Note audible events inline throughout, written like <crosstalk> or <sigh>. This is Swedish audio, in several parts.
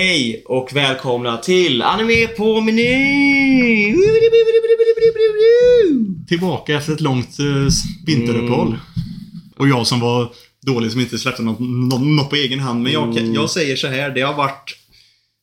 Hej och välkomna till Anime på meny! Tillbaka efter ett långt eh, vinteruppehåll. Mm. Och jag som var dålig som inte släppte något, något, på egen hand. Men jag, Mm. jag säger så här, det har varit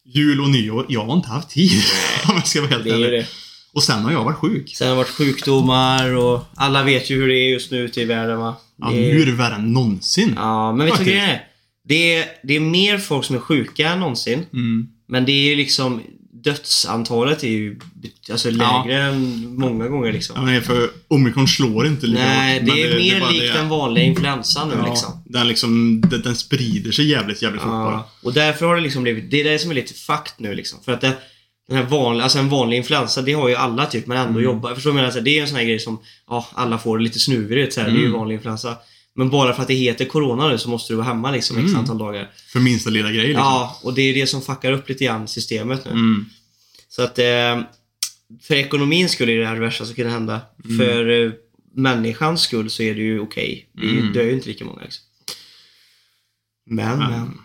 jul och nyår. Jag har inte haft tid. <laughs> Om jag ska vara helt ärlig. Och sen har jag varit sjuk. Sen har det varit sjukdomar och alla vet ju hur det är just nu ute i världen va? Ja, nu är- det värre än någonsin. Ja, men vet du vad grejen är? Det är? Det är mer folk som är sjuka än någonsin. Mm. Men det är ju liksom Dödsantalet är ju alltså lägre än många gånger liksom. Ja, för omikron slår inte lika Nej, det är mer bara likt det- den vanliga influensan nu ja, liksom. Den liksom, den, den sprider sig jävligt, jävligt fort bara. Ja, och därför har det liksom blivit, det är det som är lite fakt nu liksom. För att det, den här vanliga, alltså en vanlig influensa, det har ju alla typ, men ändå Mm. jobbar. Förstår du vad jag menar? Så Det är en sån här grej som, ja, alla får lite snuvigt så här, det är ju Mm. vanlig influensa. Men bara för att det heter Corona nu så måste du vara hemma liksom x Mm. antal dagar. För minsta lilla grej liksom. Ja, och det är det som fuckar upp lite grann systemet nu. Mm. Så att eh, för ekonomins skull är det här det värsta som kan hända. Mm. För eh, människans skull så är det ju okej. Vi Mm. dör ju inte lika många liksom. Men, Men, men.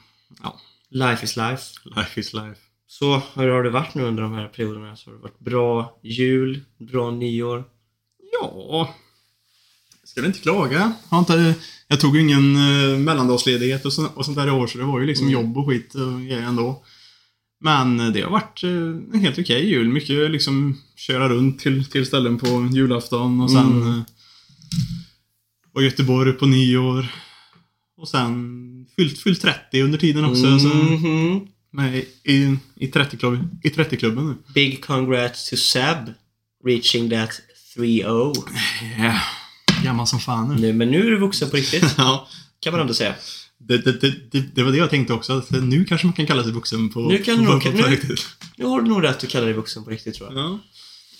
ja. Life is life. Life is life. Så hur har det varit nu under de här perioderna? Så har det varit bra jul, bra nyår? Ja, ska väl inte klaga. Jag, inte, jag tog ingen eh, mellandagsledighet och, så, och sånt där i år, så det var ju liksom Mm. jobb och skit och grejer ändå. Men eh, det har varit eh, en helt okej jul. Mycket liksom köra runt till, till ställen på julafton och sen Mm. eh, var Göteborg på nyår. Och sen fyllt, fyllt 30 under tiden också. Så Mhm. med i, i 30-klubben i 30 nu. Big congrats to Seb reaching that 3-0 Yeah. Gammal som fan nu. nu. Men nu är du vuxen på riktigt, <laughs> Ja. kan man ändå säga. Det, det, det, det, det var det jag tänkte också. Att nu kanske man kan kalla sig vuxen på, Nu kan på, nog- på, på nu- riktigt. Nu har du nog rätt att kalla dig vuxen på riktigt tror jag. Ja.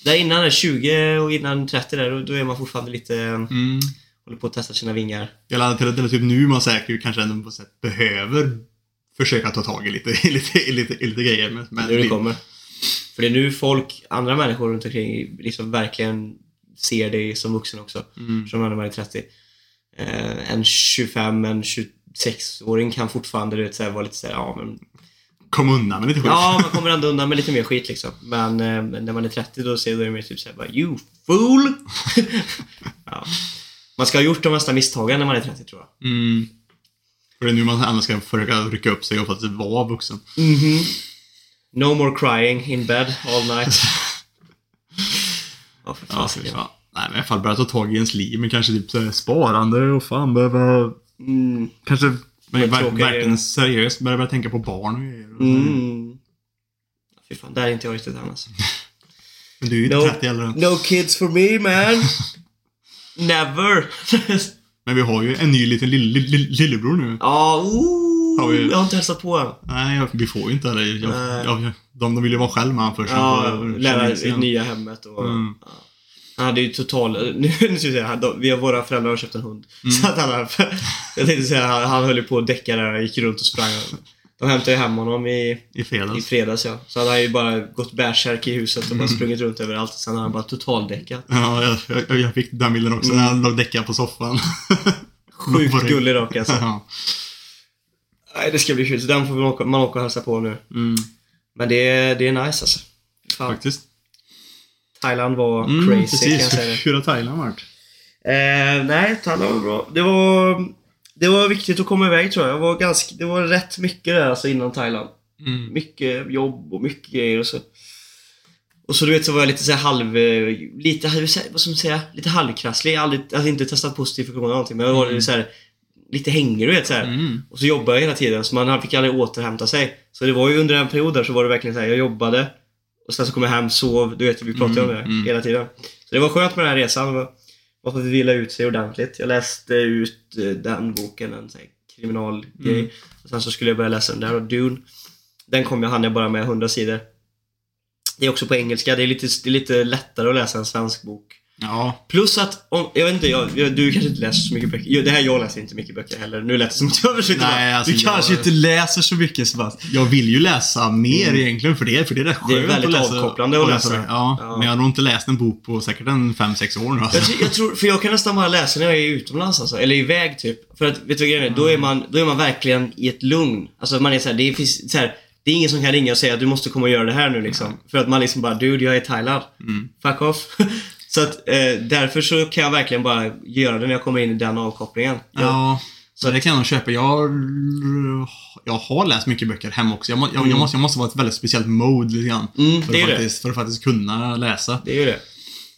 Där innan är 20 och innan 30 där, då- då är man fortfarande lite... Mm. Håller på att testa sina vingar. Jag laddar till att det är typ nu man säkert kanske ändå på sätt behöver försöka ta tag i lite, i <laughs> lite, i lite, i lite grejer. Men, men Nu det kommer. För det är nu folk, andra människor runt omkring liksom verkligen ser dig som vuxen också. Mm. Som när man är 30. Eh, en 25, en 26-åring kan fortfarande du vet, så här, vara lite såhär, ja men... Kom undan med lite skit. Ja, man kommer ändå undan med lite mer skit liksom. Men eh, när man är 30 då ser du mer typ såhär bara, You fool! <laughs> ja. Man ska ha gjort de mesta misstagen när man är 30 tror jag. Mm. För det är nu man ändå ska försöka rycka upp sig och faktiskt vara vuxen. Mhm. No more crying in bed all night. <laughs> Ja, för Ja, fan. Nej, men i alla fall börja ta tag i ens liv. Men kanske typ så här, sparande och fan behöva... Mm. Kanske men, tråkiga verkligen seriöst börja, börja tänka på barn och grejer. Mm. Fy fan, där är inte jag riktigt än alltså. <laughs> Men du är ju inte No. 30 eller. No kids for me man! <laughs> Never! <laughs> Men vi har ju en ny liten lill, lill, lill, lillebror nu. Ja, ooh, Har vi- jag har inte hälsat på än. Nej, jag- vi får ju inte det. Jag, jag, de, de vill ju vara själv med han först. Ja, lära igen. nya hemmet och... Mm. Ja. Han hade ju total... <laughs> Nu, nu ska vi säga, han- vi har våra föräldrar har köpt en hund. Mm. Så att han <laughs> Jag tänkte säga, han, han höll ju på att däcka där och gick runt och sprang. De hämtade ju hem honom i, I i fredags. fredags ja. Så hade han ju bara gått bärsärk i huset och Mm. bara sprungit runt överallt. Sen hade han bara totaldäckat. Ja, jag, jag, jag fick den bilden också. Mm. Han låg däckad på soffan. Sjukt <laughs> gullig dock alltså. Ja. Nej, det ska bli kul. Så den får man åka, man åka och hälsa på nu. Mm, Men det är, det är nice alltså. Fan. faktiskt. Thailand var Mm, crazy kan jag precis. säga. Hur har Thailand varit? Eh, nej, Thailand var bra. Det var, det var viktigt att komma iväg tror jag. jag var ganska, det var rätt mycket där alltså innan Thailand. Mm. Mycket jobb och mycket grejer och så. Och så du vet så var jag lite så här halv... Lite, vad ska man säga? Lite halvkrasslig. Jag har aldrig, alltså inte testat positivt för corona eller någonting men jag var Mm. så här, lite hängig du vet så. Mm. Och så jobbade jag hela tiden så man fick aldrig återhämta sig. Så det var ju under en period där så var det verkligen så här, jag jobbade och sen så kom jag hem, sov, du vet vi pratade om det Mm, mm. hela tiden. Så det var skönt med den här resan. För att vila ut sig ordentligt. Jag läste ut eh, den boken, en sån här kriminalgrej. Mm. Och sen så skulle jag börja läsa den där och Dune. Den kom jag, hann jag bara med 100 sidor. Det är också på engelska, det är lite, det är lite lättare att läsa en svensk bok. Ja. Plus att, om, jag vet inte, jag, jag, du kanske inte läser så mycket böcker. Jo, det här jag läser inte mycket böcker heller. Nu lät det som att jag försökte Nej, alltså Du jag- kanske inte läser så mycket Sebastian. Jag vill ju läsa mer egentligen för det, för det är rätt Det är skönt väldigt att läsa. avkopplande att läsa. Ja, Ja. men jag har nog inte läst en bok på säkert en 5-6 år nu alltså. Jag, jag tror, för jag kan nästan bara läsa när jag är utomlands alltså, eller iväg typ. För att, vet du vad grejen är? Då är man, då är man verkligen i ett lugn. Alltså man är såhär, det finns så här, Det är ingen som kan ringa och säga att du måste komma och göra det här nu liksom. För att man liksom bara, dude jag är i Thailand. Mm. Fuck off. <laughs> så att eh, därför så kan jag verkligen bara göra det när jag kommer in i den avkopplingen. Jag, Ja, så det kan jag nog köpa. Jag, jag har läst mycket böcker hemma också. Jag, jag, jag, måste, jag måste vara ett väldigt speciellt mode lite grann. Mm, för, att faktiskt, för att faktiskt kunna läsa. Det är ju det.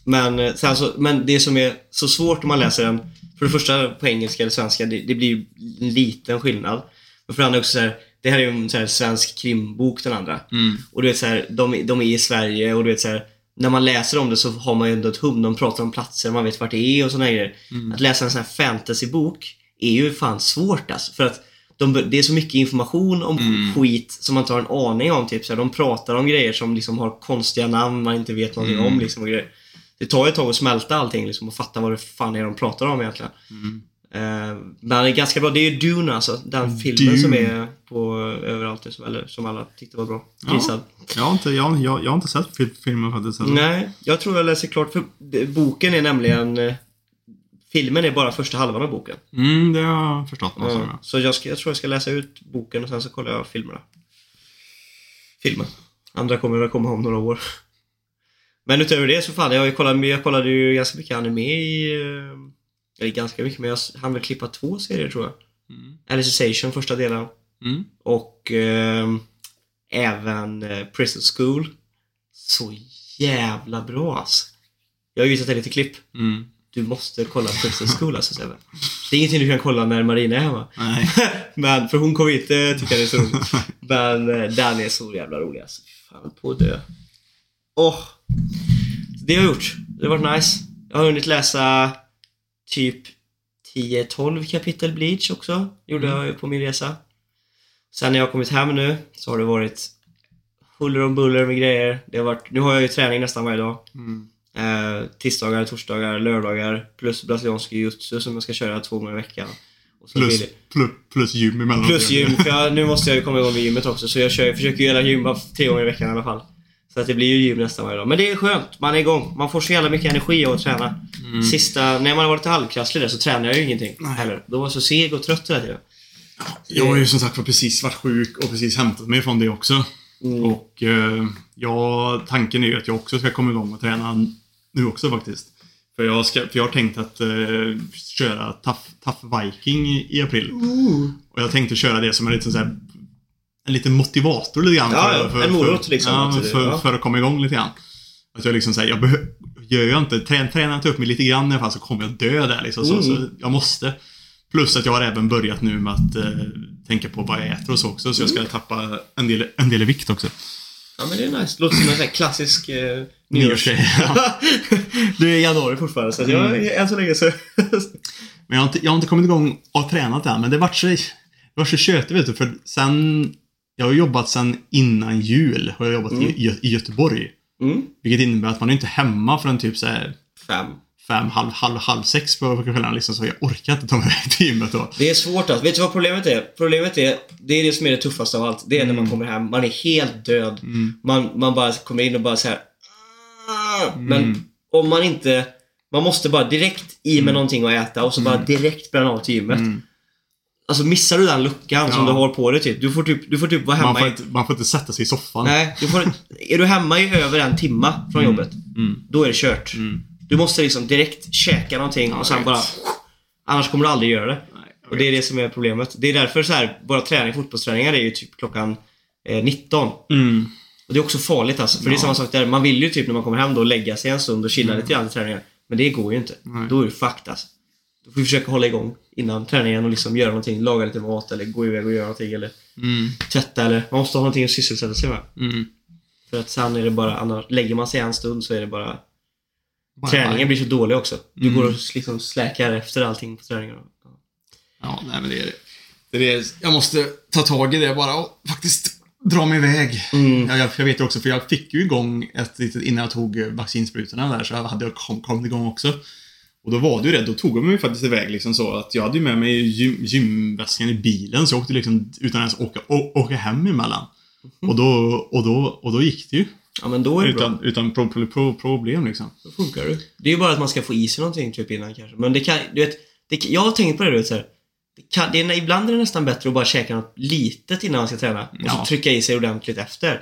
Men, eh, sen så, men det som är så svårt om man läser den, för det första på engelska eller svenska, det, det blir ju en liten skillnad. Och för det andra också så här, det här är ju en så här svensk krimbok den andra. Mm. Och du vet så här, de, de är i Sverige och du vet så här, när man läser om det så har man ju ändå ett hum. De pratar om platser, man vet vart det är och såna grejer. Mm. Att läsa en sån här fantasybok är ju fan svårt alltså. För att de, det är så mycket information om Mm. skit som man inte har en aning om. Typ. Så här, de pratar om grejer som liksom har konstiga namn man inte vet någonting Mm. om. Liksom, och grejer. Det tar ju ett tag att smälta allting liksom, och fatta vad det fan är de pratar om egentligen. Mm. Eh, men det är ganska bra. Det är ju Dune alltså. Den filmen som Dune. är på överallt. liksom, Eller som alla tyckte var bra. Ja. Jag, har inte, jag, jag, jag har inte sett fil- filmen faktiskt. än. Nej, jag tror jag läser klart. För boken är nämligen... eh, Filmen är bara första halvan av boken. Mm, det har jag förstått. Ja, så jag, ska, jag tror jag ska läsa ut boken och sen så kollar jag filmerna. Filmen. Andra kommer väl komma om några år. Men utöver det så fan, jag, kollat, jag kollade ju ganska mycket anime i... eh, Eller ganska mycket, men jag hann väl klippa två serier tror jag. Mm. Alicization, första delen. Mm. Och eh, även eh, Prison School. Så jävla bra alltså. Jag har visat dig lite klipp. Mm. Du måste kolla Prison School alltså Sebbe. Det är ingenting du kan kolla när Marina är hemma. Nej. <laughs> Men, för hon kommer inte tycka det är så roligt. Men eh, den är så jävla rolig alltså. Fan på att dö. Åh! Det har jag gjort. Det har varit nice. Jag har hunnit läsa typ 10-12 kapitel Bleach också. Gjorde jag ju på min resa. Sen när jag kommit hem nu så har det varit huller om buller med grejer. Det har varit, nu har jag ju träning nästan varje dag. Mm. Eh, tisdagar, torsdagar, lördagar plus brasiliansk jiu-jitsu som jag ska köra två gånger i veckan. Plus, plus, plus gym emellan. Plus gym, för jag, nu måste jag ju komma igång med gymmet också. Så jag, kör, jag försöker göra gym tre gånger i veckan i alla fall. Så att det blir ju gym nästan varje dag. Men det är skönt, man är igång. Man får så jävla mycket energi av att träna. Mm. Sista, när man har varit halvkrasslig där så tränar jag ju ingenting Nej. heller. Då var jag så seg och trött hela tiden. Jag har ju som sagt var precis varit sjuk och precis hämtat mig från det också. Mm. Och eh, ja, tanken är ju att jag också ska komma igång och träna nu också faktiskt. För jag, ska, för jag har tänkt att eh, köra Tough, tough Viking i, april. Och jag tänkte köra det som en liten så här, en liten motivator lite grann. Ja, ja, en morot liksom, Ja, för, ja. för att komma igång lite grann. Att jag liksom säger, jag behöver, gör jag inte, trän, tränar jag inte upp mig lite grann i alla fall så kommer jag dö där liksom. Så, Mm. så jag måste. Plus att jag har även börjat nu med att eh, tänka på vad jag äter och så också. Så jag Mm. ska tappa en del, en del i vikt också. Ja men det är nice. Låter som en sån här klassisk eh, Nyårsgrej, <laughs> du är i januari fortfarande så jag, Mm. än så länge så... Men jag har, inte, jag har inte kommit igång och tränat än. Men det vart så, det var så tjötigt vet du. För sen, jag har jobbat sen innan jul. Har jag jobbat Mm. i, i Göteborg. Mm. Vilket innebär att man är inte hemma förrän typ så här Fem. fem, halv, halv, halv sex på kvällarna liksom. Så jag orkar inte ta mig till gymmet då. Det är svårt alltså. Vet du vad problemet är? Problemet är, det är det som är det tuffaste av allt. Det är när Mm. man kommer hem, man är helt död. Man, man bara kommer in och bara så här. "Ah!" Men Mm. om man inte... Man måste bara direkt i med någonting att äta och så bara direkt bränna av till gymmet. Mm. Alltså missar du den luckan som Ja. du har på dig typ. Du får typ, du får typ vara hemma Man får, inte, man får inte sätta sig i soffan. Nej, du får, är du hemma i över en timma från jobbet, Mm. då är det kört. Mm. Du måste liksom direkt käka någonting Ja, och sen bara... Annars kommer du aldrig göra det. Nej, Och det är det som är problemet. Det är därför så här, våra träning, fotbollsträningar är ju typ klockan eh, 19. Mm. Och det är också farligt alltså. För det är Ja. samma sak där. Man vill ju typ när man kommer hem då lägga sig en stund och chilla lite grann i träningen. Men det går ju inte. Nej. Då är du fucked alltså. Då får vi försöka hålla igång innan träningen och liksom göra någonting. Laga lite mat eller gå iväg och göra någonting eller Mm. tvätta eller... Man måste ha någonting att sysselsätta sig med. Mm. För att sen är det bara, annars, lägger man sig en stund så är det bara... Bye, träningen bye. blir så dålig också. Du Mm. går och liksom släkar efter allting på träningen. Ja. Ja, nej men det är det. det, är det. Jag måste ta tag i det bara och faktiskt dra mig iväg. Mm. Ja, jag, jag vet ju också, för jag fick ju igång ett litet, innan jag tog vaccinsprutorna där, så hade jag kom, kommit igång också. Och då var det ju det, då tog de mig faktiskt iväg liksom så att jag hade ju med mig gym, gymväskan i bilen, så jag åkte liksom utan ens åka, å, åka hem emellan. Och, då, och, då, och då gick det ju. ja, men då är det bra. Utan, utan pro, pro, pro, problem liksom. Då funkar det. Det är ju bara att man ska få i sig någonting typ innan kanske. Men det kan, du vet, det, jag har tänkt på det du vet så här. det kan, det är, ibland är det nästan bättre att bara käka något litet innan man ska träna. Och Ja. så trycka i sig ordentligt efter.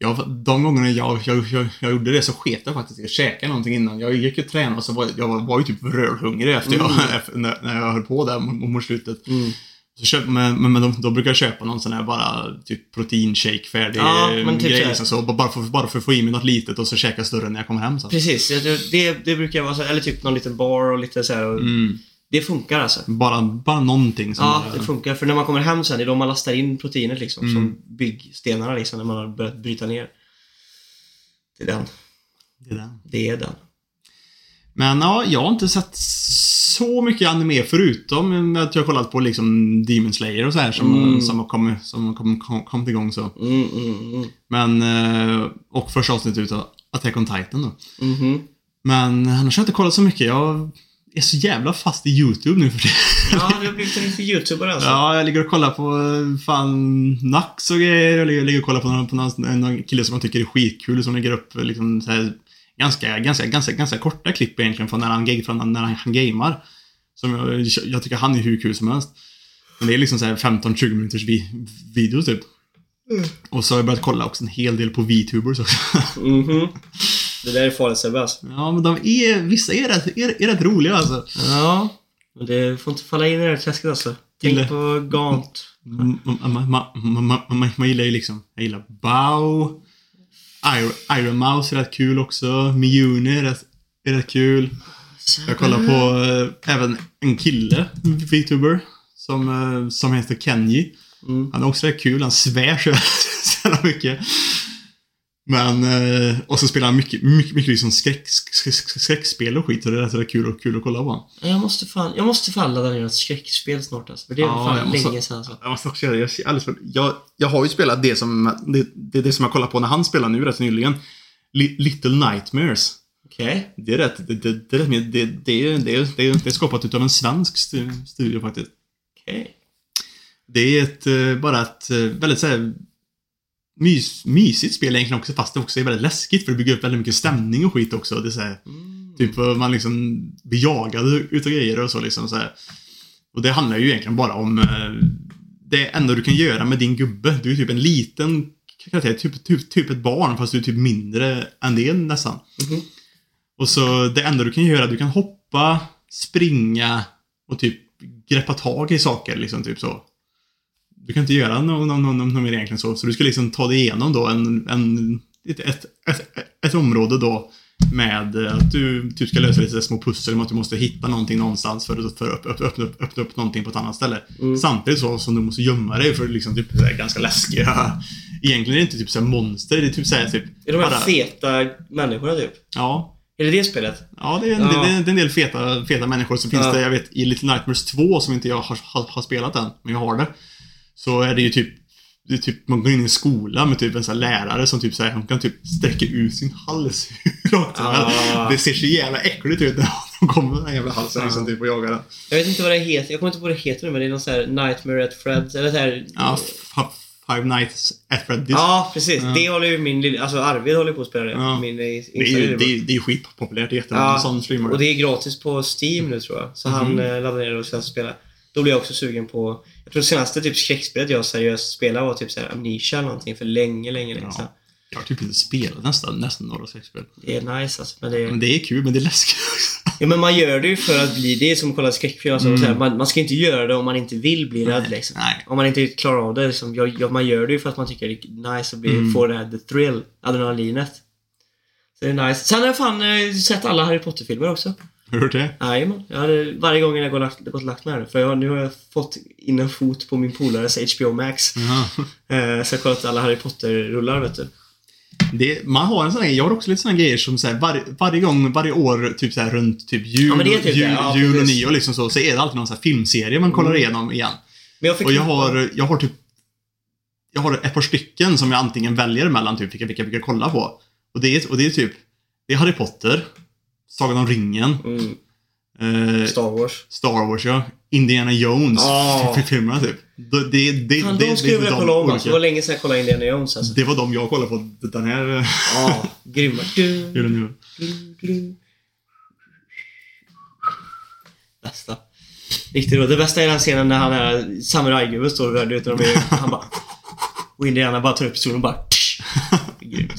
Ja, de gångerna jag, jag, jag, jag gjorde det så sket jag faktiskt i att käka någonting innan. Jag gick och tränade och så var jag var, ju typ rölhungrig efter jag, <laughs> efter, när, när jag höll på där mot, slutet. Mm. Så köp, men men, då, då brukar jag köpa någon sån här bara typ proteinshake färdig Ja, typ grej. Liksom, så, bara, för, bara för att få i mig något litet och så käka större när jag kommer hem sen. Precis, det, det, det brukar vara så, eller typ någon liten bar och lite så här. Och Mm. Det funkar alltså. Bara, bara någonting som Ja, det funkar. För när man kommer hem sen, det är då man lastar in proteinet liksom. Mm. Som byggstenarna liksom, när man har börjat bryta ner. Det är den. det där. Det är den. Men ja, jag har inte sett så mycket anime förutom att jag har kollat på liksom Demon Slayer och så här som, Mm. som har kommit, som har kommit, kom, kommit igång så. Mm, mm, mm. Men, eh, och första avsnittet utav Attack on Titan då. Mhm. Men annars har jag inte kollat så mycket. Jag är så jävla fast i YouTube nu för det. Ja, du har blivit en riktig YouTuber alltså. Ja, jag ligger och kollar på eh, fan Nax och grejer. Jag ligger, och kollar på, någon, på någon, någon kille som jag tycker är skitkul som lägger upp liksom så här, ganska, ganska, ganska, ganska korta klipp egentligen från när han, från när han, han gamer. Som jag, jag tycker han är hur kul som helst. Men det är liksom så här 15-20 minuters vi, video typ. Och så har jag börjat kolla också en hel del på VTubers också. Mhm. Det där är farligt Sebbe alltså. ja, men de är, vissa är rätt, är, är rätt roliga alltså. Ja. Men det får inte falla in i det här träsket alltså. Tänk på Gant. Man, man, man, man, gillar ju liksom, jag gillar Bao. Iron, Iron Mouse är rätt kul också. Miyuni är rätt, är rätt kul. Jag kollar på eh, även en kille, VTuber, som, eh, som heter Kenji. Mm. Han är också rätt kul, han svär så <laughs> jävla mycket. Men, eh, och så spelar han mycket, mycket, mycket liksom skräck, skräck, skräck, skräckspel och skit och det är rätt, rätt kul, och, kul att kolla på. Jag måste fan, jag måste fan ladda ner ett skräckspel snart alltså. För det är Ja, fan måste- länge sedan alltså. Jag måste också göra det. Jag, alldeles jag, jag har ju spelat det som, det, det, det som jag kollar på när han spelar nu rätt nyligen. Li, Little Nightmares. Okej. Det är rätt, det, det, det, det, det, det, det, är- det är skapat utav en svensk stu- studio faktiskt. Okej. Det är ett, eh, bara ett eh, väldigt såhär mys, mysigt spel egentligen också, fast det också är väldigt läskigt för det bygger upp väldigt mycket stämning och skit också. Det är så här, Mm. Typ man liksom blir jagad utav grejer och så liksom så här. Och det handlar ju egentligen bara om eh, det enda du kan göra med din gubbe. Du är typ en liten karaktär, typ, typ, typ ett barn fast du är typ mindre än det nästan. Mhm. Och så det enda du kan göra, du kan hoppa, springa och typ greppa tag i saker liksom typ så. Du kan inte göra något no, no, no, no, mer egentligen så. Så du ska liksom ta dig igenom då en, en, ett, ett, ett, ett område då med eh, att du typ ska lösa lite små pussel med att du måste hitta någonting någonstans för att, för att öppna, öppna, upp, öppna upp någonting på ett annat ställe. Mm. Samtidigt så som du måste gömma dig för liksom typ ganska läskiga <laughs> Egentligen är det inte typ så här monster, det är typ så här typ Är de här bara- feta människorna typ? Ja, Är det det spelet? Ja, det är en, Ja. Det, det är en del feta, feta människor. Så finns Ja. det, jag vet, i Little Nightmares 2 som inte jag har, har, har spelat än, men jag har det. Så är det ju typ, det är typ man går in i en skola med typ en sån här lärare som typ säger hon kan typ sträcka ut sin hals <laughs> hur långt. Ah. Det ser så jävla äckligt ut när de kommer med den jävla halsen Ja. liksom typ och jagar den. Jag vet inte vad det heter. Jag kommer inte på vad det heter nu, men det är någon sån här Nightmare at Fred's, eller så här... Ja, Five Nights at Freddy's. Ja, precis. Ja. Det håller ju min lilla... Alltså Arvid håller på att spela det. Ja. Min eh, Det är ju det är, det är skitpopulärt. Det är jättemånga Ja, som streamar Och det. är gratis på Steam nu tror jag. Så han Mhm. eh, laddar ner det och sen spelar. Då blir jag också sugen på... Jag tror senaste typ skräckspelet jag seriöst spelade var typ såhär Amnesia eller någonting för länge, länge, länge sedan. Jag har typ inte spelat nästan, nästan några sexspel. Det är nice alltså. Men det är... Men det är kul, men det är läskigt också. Ja men man gör det ju för att bli... Det är som att kolla skräckfilm. Alltså, Mm. så här, man, man ska inte göra det om man inte vill bli rädd liksom. Nej. Om man inte klarar av det. Liksom, jag, jag, man gör det ju för att man tycker det är nice att bli, Mm. få det här the thrill, adrenalinet. Så det är nice. Sen har jag fan eh, sett alla Harry Potter-filmer också. Har du hört det? Jajamän. Jag hade, varje gång jag gått och lagt mig här. För jag, nu har jag fått in en fot på min polares HBO Max. Jaha. <laughs> Eh, så jag har kollat alla Harry Potter-rullar vet du. Det, man har en sån här, jag har också lite såna grejer som så här, var, varje gång, varje år, typ så här runt typ jul, Ja, typ jul. Ja, jul och nyår liksom så, så är det alltid någon sån här filmserie man kollar Mm. igenom igen. Men jag Och jag har, jag har typ, jag har ett par stycken som jag antingen väljer mellan typ vilka, jag kollar på. Och det är, och det är typ, det är Harry Potter, Sagan om ringen, Mm, eh, Star Wars. Star Wars ja, Indiana Jones, f- filmerna typ. Det, det, det, Fan, det, de skulle jag vilja kolla om olika- alltså. Det var länge sedan jag kollade Indiana Jones alltså. Det var de jag kollade på den här eh, Ja, grymma. Du, du, du. Bästa. Riktigt roligt. Det bästa är den scenen när han är samurajgubben står där, du vet, när de är, han bara... Och indianerna bara tar upp pistolen och bara... <laughs> Grymt.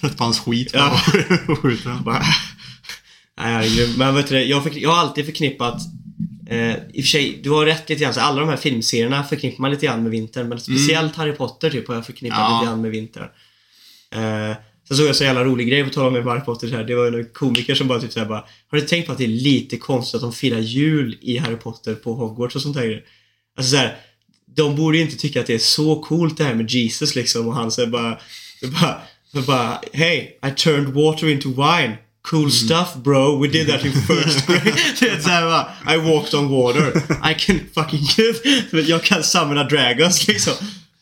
Jag bara t- t- trött på hans skit. Ja. Och <laughs> skjuter. Bara... Nej. Men vet du jag, jag har alltid förknippat eh, I och för sig, du har rätt lite grann. Så alla de här filmserierna förknippar man lite grann med vintern. Men speciellt Harry Potter typ har jag förknippat Ja. lite grann med vintern. Eh, sen såg jag så jävla rolig grej på tal om Harry Potter så här. Det var en komiker som bara typ såhär bara Har du tänkt på att det är lite konstigt att de firar jul i Harry Potter på Hogwarts och sånt där? Alltså såhär De borde ju inte tycka att det är så coolt det här med Jesus liksom och han säger bara, bara, så bara Hey, I turned water into wine. Cool stuff bro, we did that in first <laughs> grade. <laughs> Det är såhär bara, I walked on water. I can fucking... jag kan summona dragons liksom.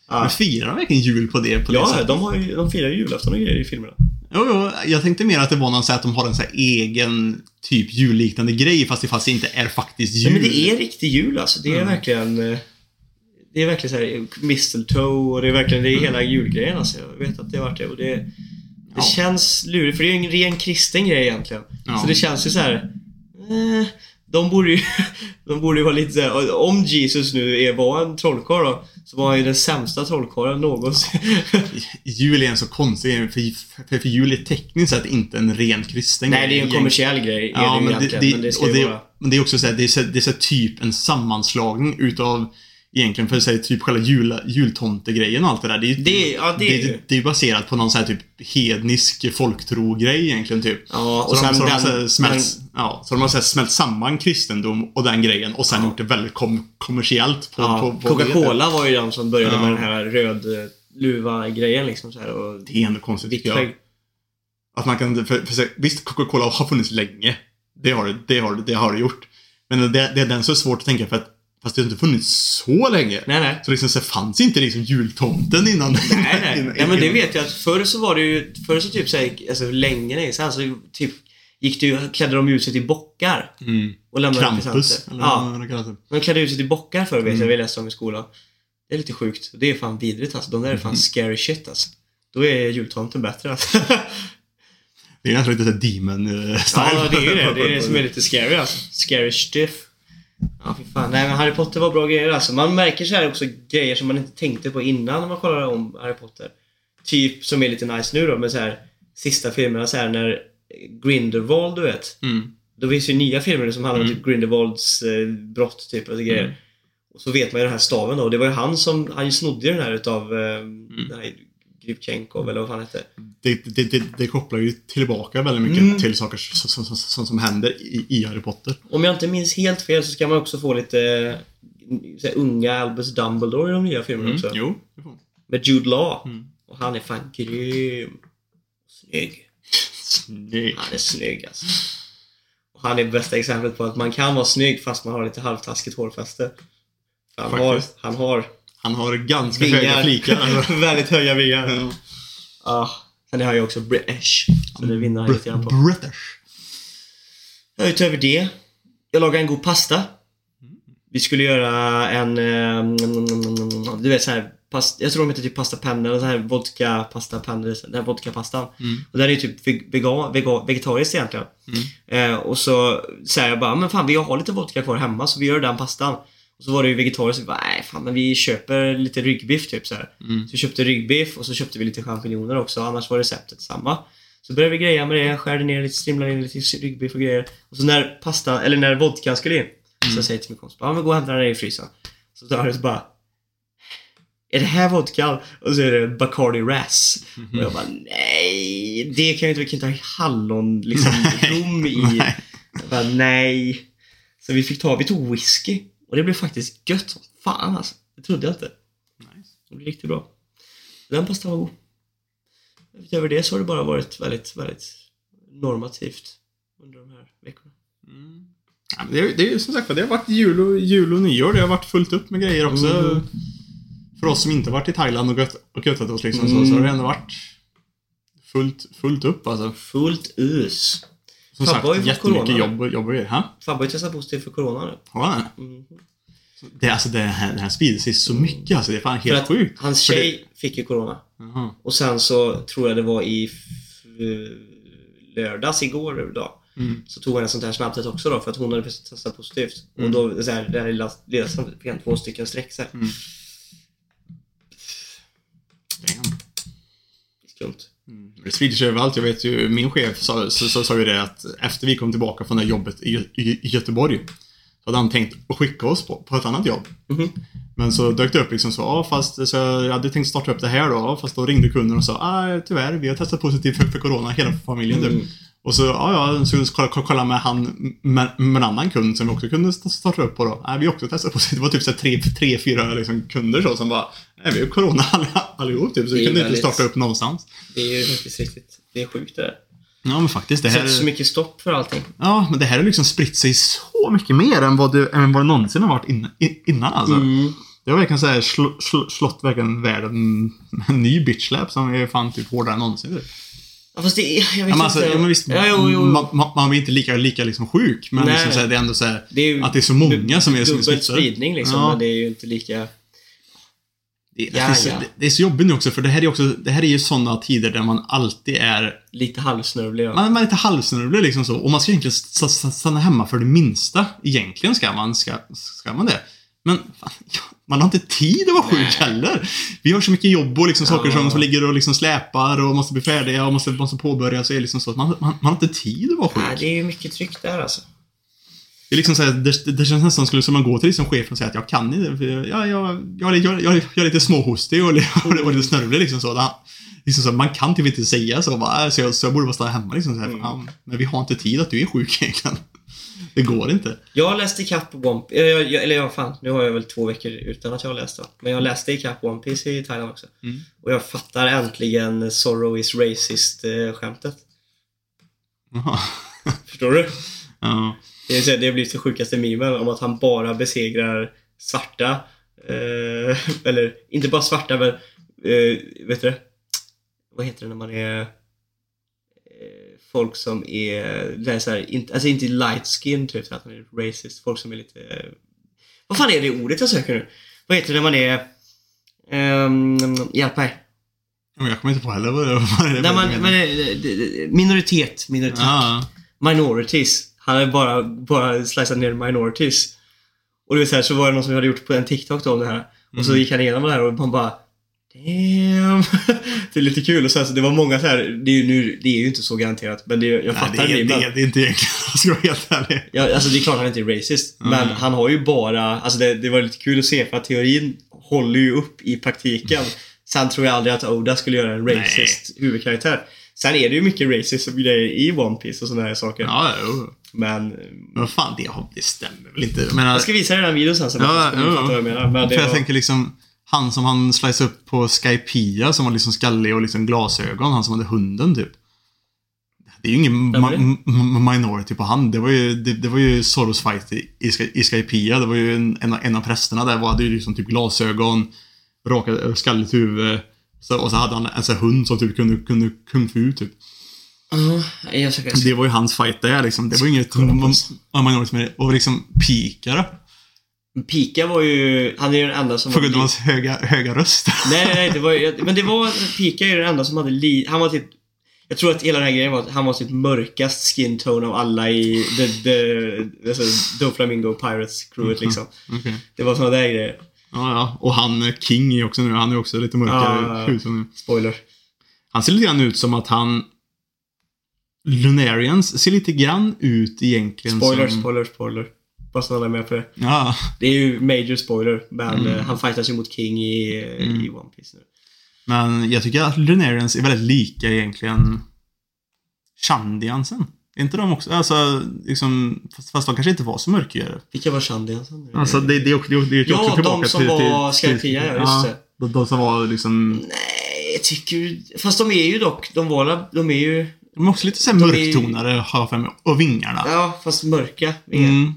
Ja. Men firar de verkligen jul på det, på det Ja, sättet? de, har ju, de firar ju julafton och grejer i filmerna. Jo, jo, jag tänkte mer att det var någon så här att de har en så här egen typ julliknande grej fast det fast det inte är faktiskt jul. Nej, men det är riktig jul alltså. Det är verkligen... Det är verkligen så här mistletoe och det är verkligen det är hela julgrejen alltså. Jag vet att det har varit det och det... Det Ja. känns lurigt för det är ju en ren kristen grej egentligen. Ja. Så det känns ju så här. Eh, de borde ju... <laughs> De borde ju vara lite så här, Om Jesus nu är, var en trollkarl då, så var han ju den sämsta trollkarlen någonsin. <laughs> Jul är en så konstig för, för, för jul är tekniskt sett inte en ren kristen Nej, det är ju en kommersiell grej. Ja, det men det, det, men det ska och det, vara... men det är också så här, det är, så, det är så typ en sammanslagning utav egentligen för säga typ själva jul, jultomtegrejen och allt det där. Det är, Det- ja, det det, ju. det är baserat på någon så här typ hednisk folktro-grej egentligen typ. Ja, och så sen de, så de den- har så smält, den- ja, så de har så här smält samman kristendom och den grejen och sen gjort det väldigt kom, kommersiellt på, Ja, på, på Coca-Cola var ju de som började Ja. med den här röd eh, luva-grejen liksom så här, och Det är ändå konstigt tycker jag. Att man kan, för, för, visst, Coca-Cola har funnits länge. Det har det, det har det, det har det gjort. Men det, det är den så svårt att tänka för att Fast det har inte funnits så länge. Nej, nej. Så liksom så fanns inte liksom jultomten innan. Nej, nej. <laughs> innan- nej men det vet jag att förr så var det ju, förr så typ såhär, alltså länge, länge sedan så typ gick det ju, klädde de ut sig till bockar Mm. och lämnade Krampus. Eller Ja, vad de klädde ut sig till bockar förr vet Mm. jag, vi läste om i skolan. Det är lite sjukt. Det är fan vidrigt alltså. De där är Mm. fan scary shit alltså. Då är jultomten bättre alltså. <laughs> Det är nästan lite såhär demon-style. Ja, det är ju det. Det är det som är <laughs> lite scary alltså. Scary stiff. Ja, fy fan. Nej, men Harry Potter var bra grejer alltså. Man märker så här också grejer som man inte tänkte på innan när man kollade om Harry Potter. Typ, som är lite nice nu då, med så här sista filmerna så här när Grindelwald, du vet. Mm. Då finns ju nya filmer som handlar om Mm. typ Grindelwalds eh, brott, typ, och grejer. Mm. Och så vet man ju den här staven då. Och det var ju han som, han snodde ju den här utav eh, Mm. den här Gripchenkov, eller vad fan hette. Det, det, det, det kopplar ju tillbaka väldigt mycket Mm. till saker som, som, som, som händer i, i Harry Potter. Om jag inte minns helt fel så ska man också få lite eh, här, unga Albus Dumbledore i de nya filmerna också. Mm. Jo, det får man. Med Jude Law. Mm. Och han är fan grym. Snygg. Snyggt. Han är snygg alltså. Och han är bästa exemplet på att man kan vara snygg fast man har lite halvtaskigt hårfäste. Han har, Faktiskt. han har Han har ganska höga vingar. flikar. alltså. <laughs> Väldigt höga vingar. Ja. Ja. Sen har jag ju också British. Så det vinner han lite grann på. British. Ja, utöver det. Jag lagade en god pasta. Vi skulle göra en... eh, Du vet så här past, Jag tror de heter typ pasta panna eller så här vodka pasta panna. Den här vodka-pastan. Mm. Och den är ju typ veg- vegan, vegan, vegetariskt egentligen. Mm. Eh, och så säger jag bara, men fan vi har lite vodka kvar hemma så vi gör den pastan. Och så var det ju vegetariskt, så vi bara, nej fan men vi köper lite ryggbiff typ så här. Mm. Så vi köpte ryggbiff och så köpte vi lite champinjoner också, annars var receptet samma. Så började vi greja med det, skärde ner lite, strimlade in lite ryggbiff och grejer. Och så när pastan, eller när vodkan skulle in, så jag säger till min kompis, ja men gå och hämta den i frysen. Så tar jag så bara, är det här vodka? Och så är det Bacardi Ras. Och jag bara, nej, det kan ju inte, vi kan inte ha hallon, liksom, <laughs> rom i. Jag bara, nej. Så vi fick ta, vi tog whisky. Och det blev faktiskt gött som fan alltså. Det trodde jag inte. Nice. Det blev riktigt bra. Den pastan var god. Utöver det så har det bara varit väldigt, väldigt normativt under de här veckorna. Mm. Ja, men det, är- det är ju som sagt det har varit jul och, jul och nyår. Det har varit fullt upp med grejer också. Mm. För oss som inte varit i Thailand och, gött, och göttat oss liksom Mm. så, så har det ändå varit fullt, fullt upp alltså. Fullt us. Som Fabbe sagt, har ju fått jättemycket corona. jobb, jobb och grejer. Fabbe har testat positivt för corona nu. Har han det? Mm. Det, alltså, det, här, det här sprider sig så mycket alltså. Det är fan För helt att sjukt. Hans För det- tjej fick ju corona. Jaha. Och sen så tror jag det var i lördags, igår dag. Mm. Så tog han en sånt här snabbtest också då för att hon hade precis testat positivt. Mm. Och då, så här, det här lilla lilla fick två stycken streck så här. Mm. Damn. Skumt. Det sprider sig överallt. Jag vet ju, min chef sa, så, så, sa ju det att efter vi kom tillbaka från det här jobbet i, i, i Göteborg så hade han tänkt att skicka oss på, på ett annat jobb. Mhm. Men så dök det upp liksom så, ja fast så jag hade tänkt starta upp det här då, fast då ringde kunden och sa, ah, tyvärr, vi har testat positivt för, för corona, hela familjen typ. Mm. Och så, ja, ja, så kolla, kolla- med han, med, med en annan kund som vi också kunde st- starta upp på då. Nej, vi också testat positivt. Det var typ så här tre, tre, fyra liksom, kunder så som bara, nej, vi har corona all- allihop typ, så vi kunde inte väldigt- starta upp någonstans. Det är ju faktiskt riktigt, det är sjukt det där. Ja, men faktiskt. Det här, sätter så mycket stopp för allting. ja, men det här har liksom spritt sig så mycket mer än vad det, än vad det någonsin har varit innan, innan alltså. Mm. Det har verkligen så här sl, sl, slått verkligen världen med en ny bitchlap som är fan typ hårdare än någonsin. Typ. Ja, fast det jag vet Ja, men alltså, inte. ja, men visst, Ja, jo, jo. Man, man, man blir inte lika, lika liksom sjuk, men Nej. liksom så här, det är ändå så här, Det är att det är så många som är, som är smittade. spridning liksom, Ja. men det är ju inte lika... Det, Ja, det, är så, ja. det är så jobbigt nu också, för det här är också, det här är ju sådana tider där man alltid är, Lite halvsnörvlig. Ja. man, man är lite halvsnurvlig liksom så, och man ska egentligen st- st- stanna hemma för det minsta. Egentligen ska man, ska, ska man det. Men fan, man har inte tid att vara sjuk heller. Vi har så mycket jobb och liksom saker som, som ligger och liksom släpar och måste bli färdiga och måste, måste påbörjas. Så är liksom så att man, man, man har inte tid att vara sjuk. Nej, det är ju mycket tryck där alltså. Det är liksom så här, det, det, känns nästan som man går till liksom chefen och säger att jag kan inte. Jag, jag, jag, jag, jag, jag, är lite småhostig och, <laughs> och, och lite snörvlig liksom så. Det, liksom så. Man kan typ inte säga så. Bara, "Äh, så, jag, så jag borde bara stanna hemma liksom så här, Mm. Men vi har inte tid att du är sjuk <laughs> egentligen. Det går inte. Jag läste ikapp One Piece, eller ja fan, nu har jag väl två veckor utan att jag har läst det. Men jag läste ikapp One Piece i Thailand också. Mm. Och jag fattar äntligen Sorrow is racist-skämtet. Jaha. <laughs> Förstår du? Ja. Det, är så det blir det sjukaste memen om att han bara besegrar svarta. Eh, <laughs> eller inte bara svarta men, eh, vet du det? Vad heter det när man är eh, folk som är, det är så här, inte, alltså inte light skin typ, så att man är racist. Folk som är lite... vad fan är det ordet jag söker nu? Vad heter det när man är... Um, hjälp mig. Jag kommer inte på heller vad det är. När man, men, eh, minoritet, minoritet. Ja. minorities. Han hade bara, bara slicat ner minorities. Och det var så, här, så var det någon som hade gjort på en TikTok då om det här. Och så Mm. gick han igenom det här och man bara Damn! <laughs> det är lite kul och så det var många så här, det är ju, nu, det är ju inte så garanterat men det, jag Nej, fattar det, är, det, är, det är inte egentligen, <laughs> jag ska vara helt ärlig. Ja, alltså det är klart han inte är racist. Mm. Men han har ju bara, alltså det, det var lite kul att se för att teorin håller ju upp i praktiken. <laughs> Sen tror jag aldrig att Oda skulle göra en racist huvudkaraktär. Sen är det ju mycket racist grejer i One Piece och sådana här saker. Ja, jo. Men Men fan, det, det stämmer väl inte? Jag menar, jag ska visa dig den videon sen så Ja, att du jo. fattar vad jag menar. Men För jag var, tänker liksom, han som han sliceade upp på Skypia som var liksom skallig och liksom glasögon, han som hade hunden typ. Det är ju ingen ma- minority på han. Det var ju, det, det var ju Soros fight i, i, Sky- i Skypia. Det var ju en, en, av- en av prästerna där var, hade ju liksom typ glasögon, raka, skalligt huvud. Så, och så hade han en sån här hund som typ kunde, kunde kung fu typ. Ska, Det var ju hans fight där liksom. Det var inget Kolla på oss. ma- minority med det. Och liksom Pika då? Pika var ju, han är ju den enda som På var grund av hans höga, höga röst. Nej, <laughs> nej, nej, det var men det var, Pika är ju den enda som hade li, han var typ jag tror att hela den här grejen var att han var typ mörkast skin tone av alla i the, the, alltså, Doflamingo Pirates crewet liksom. Okej. Det var såna där grejer. Ja, ja. Och han eh, King är också nu, han är också lite mörkare Ja. hud som nu. Spoiler. Han ser lite grann ut som att han... Lunarians ser lite grann ut egentligen Spoiler, som... spoiler, spoiler. Bara så alla är med på det. Ja. Det är ju major spoiler, men Mm. eh, han fightas ju mot King i, eh, Mm. i One Piece nu. Men jag tycker att Lunarians är väldigt lika egentligen Shandiansen. Är inte de också, alltså liksom, fast, fast de kanske inte var så mörkhyade. Vilka var Shandiansen nu? Alltså det, det, det, är- det är Ja, också de tillbaka som till... var till, till, Skypia, ja, just det. De, de som var liksom... Nej, jag tycker Fast de är ju dock, de var de är ju... De är också lite såhär De är- mörktonade, har jag för mig. Och vingarna. Ja, fast mörka. Mm.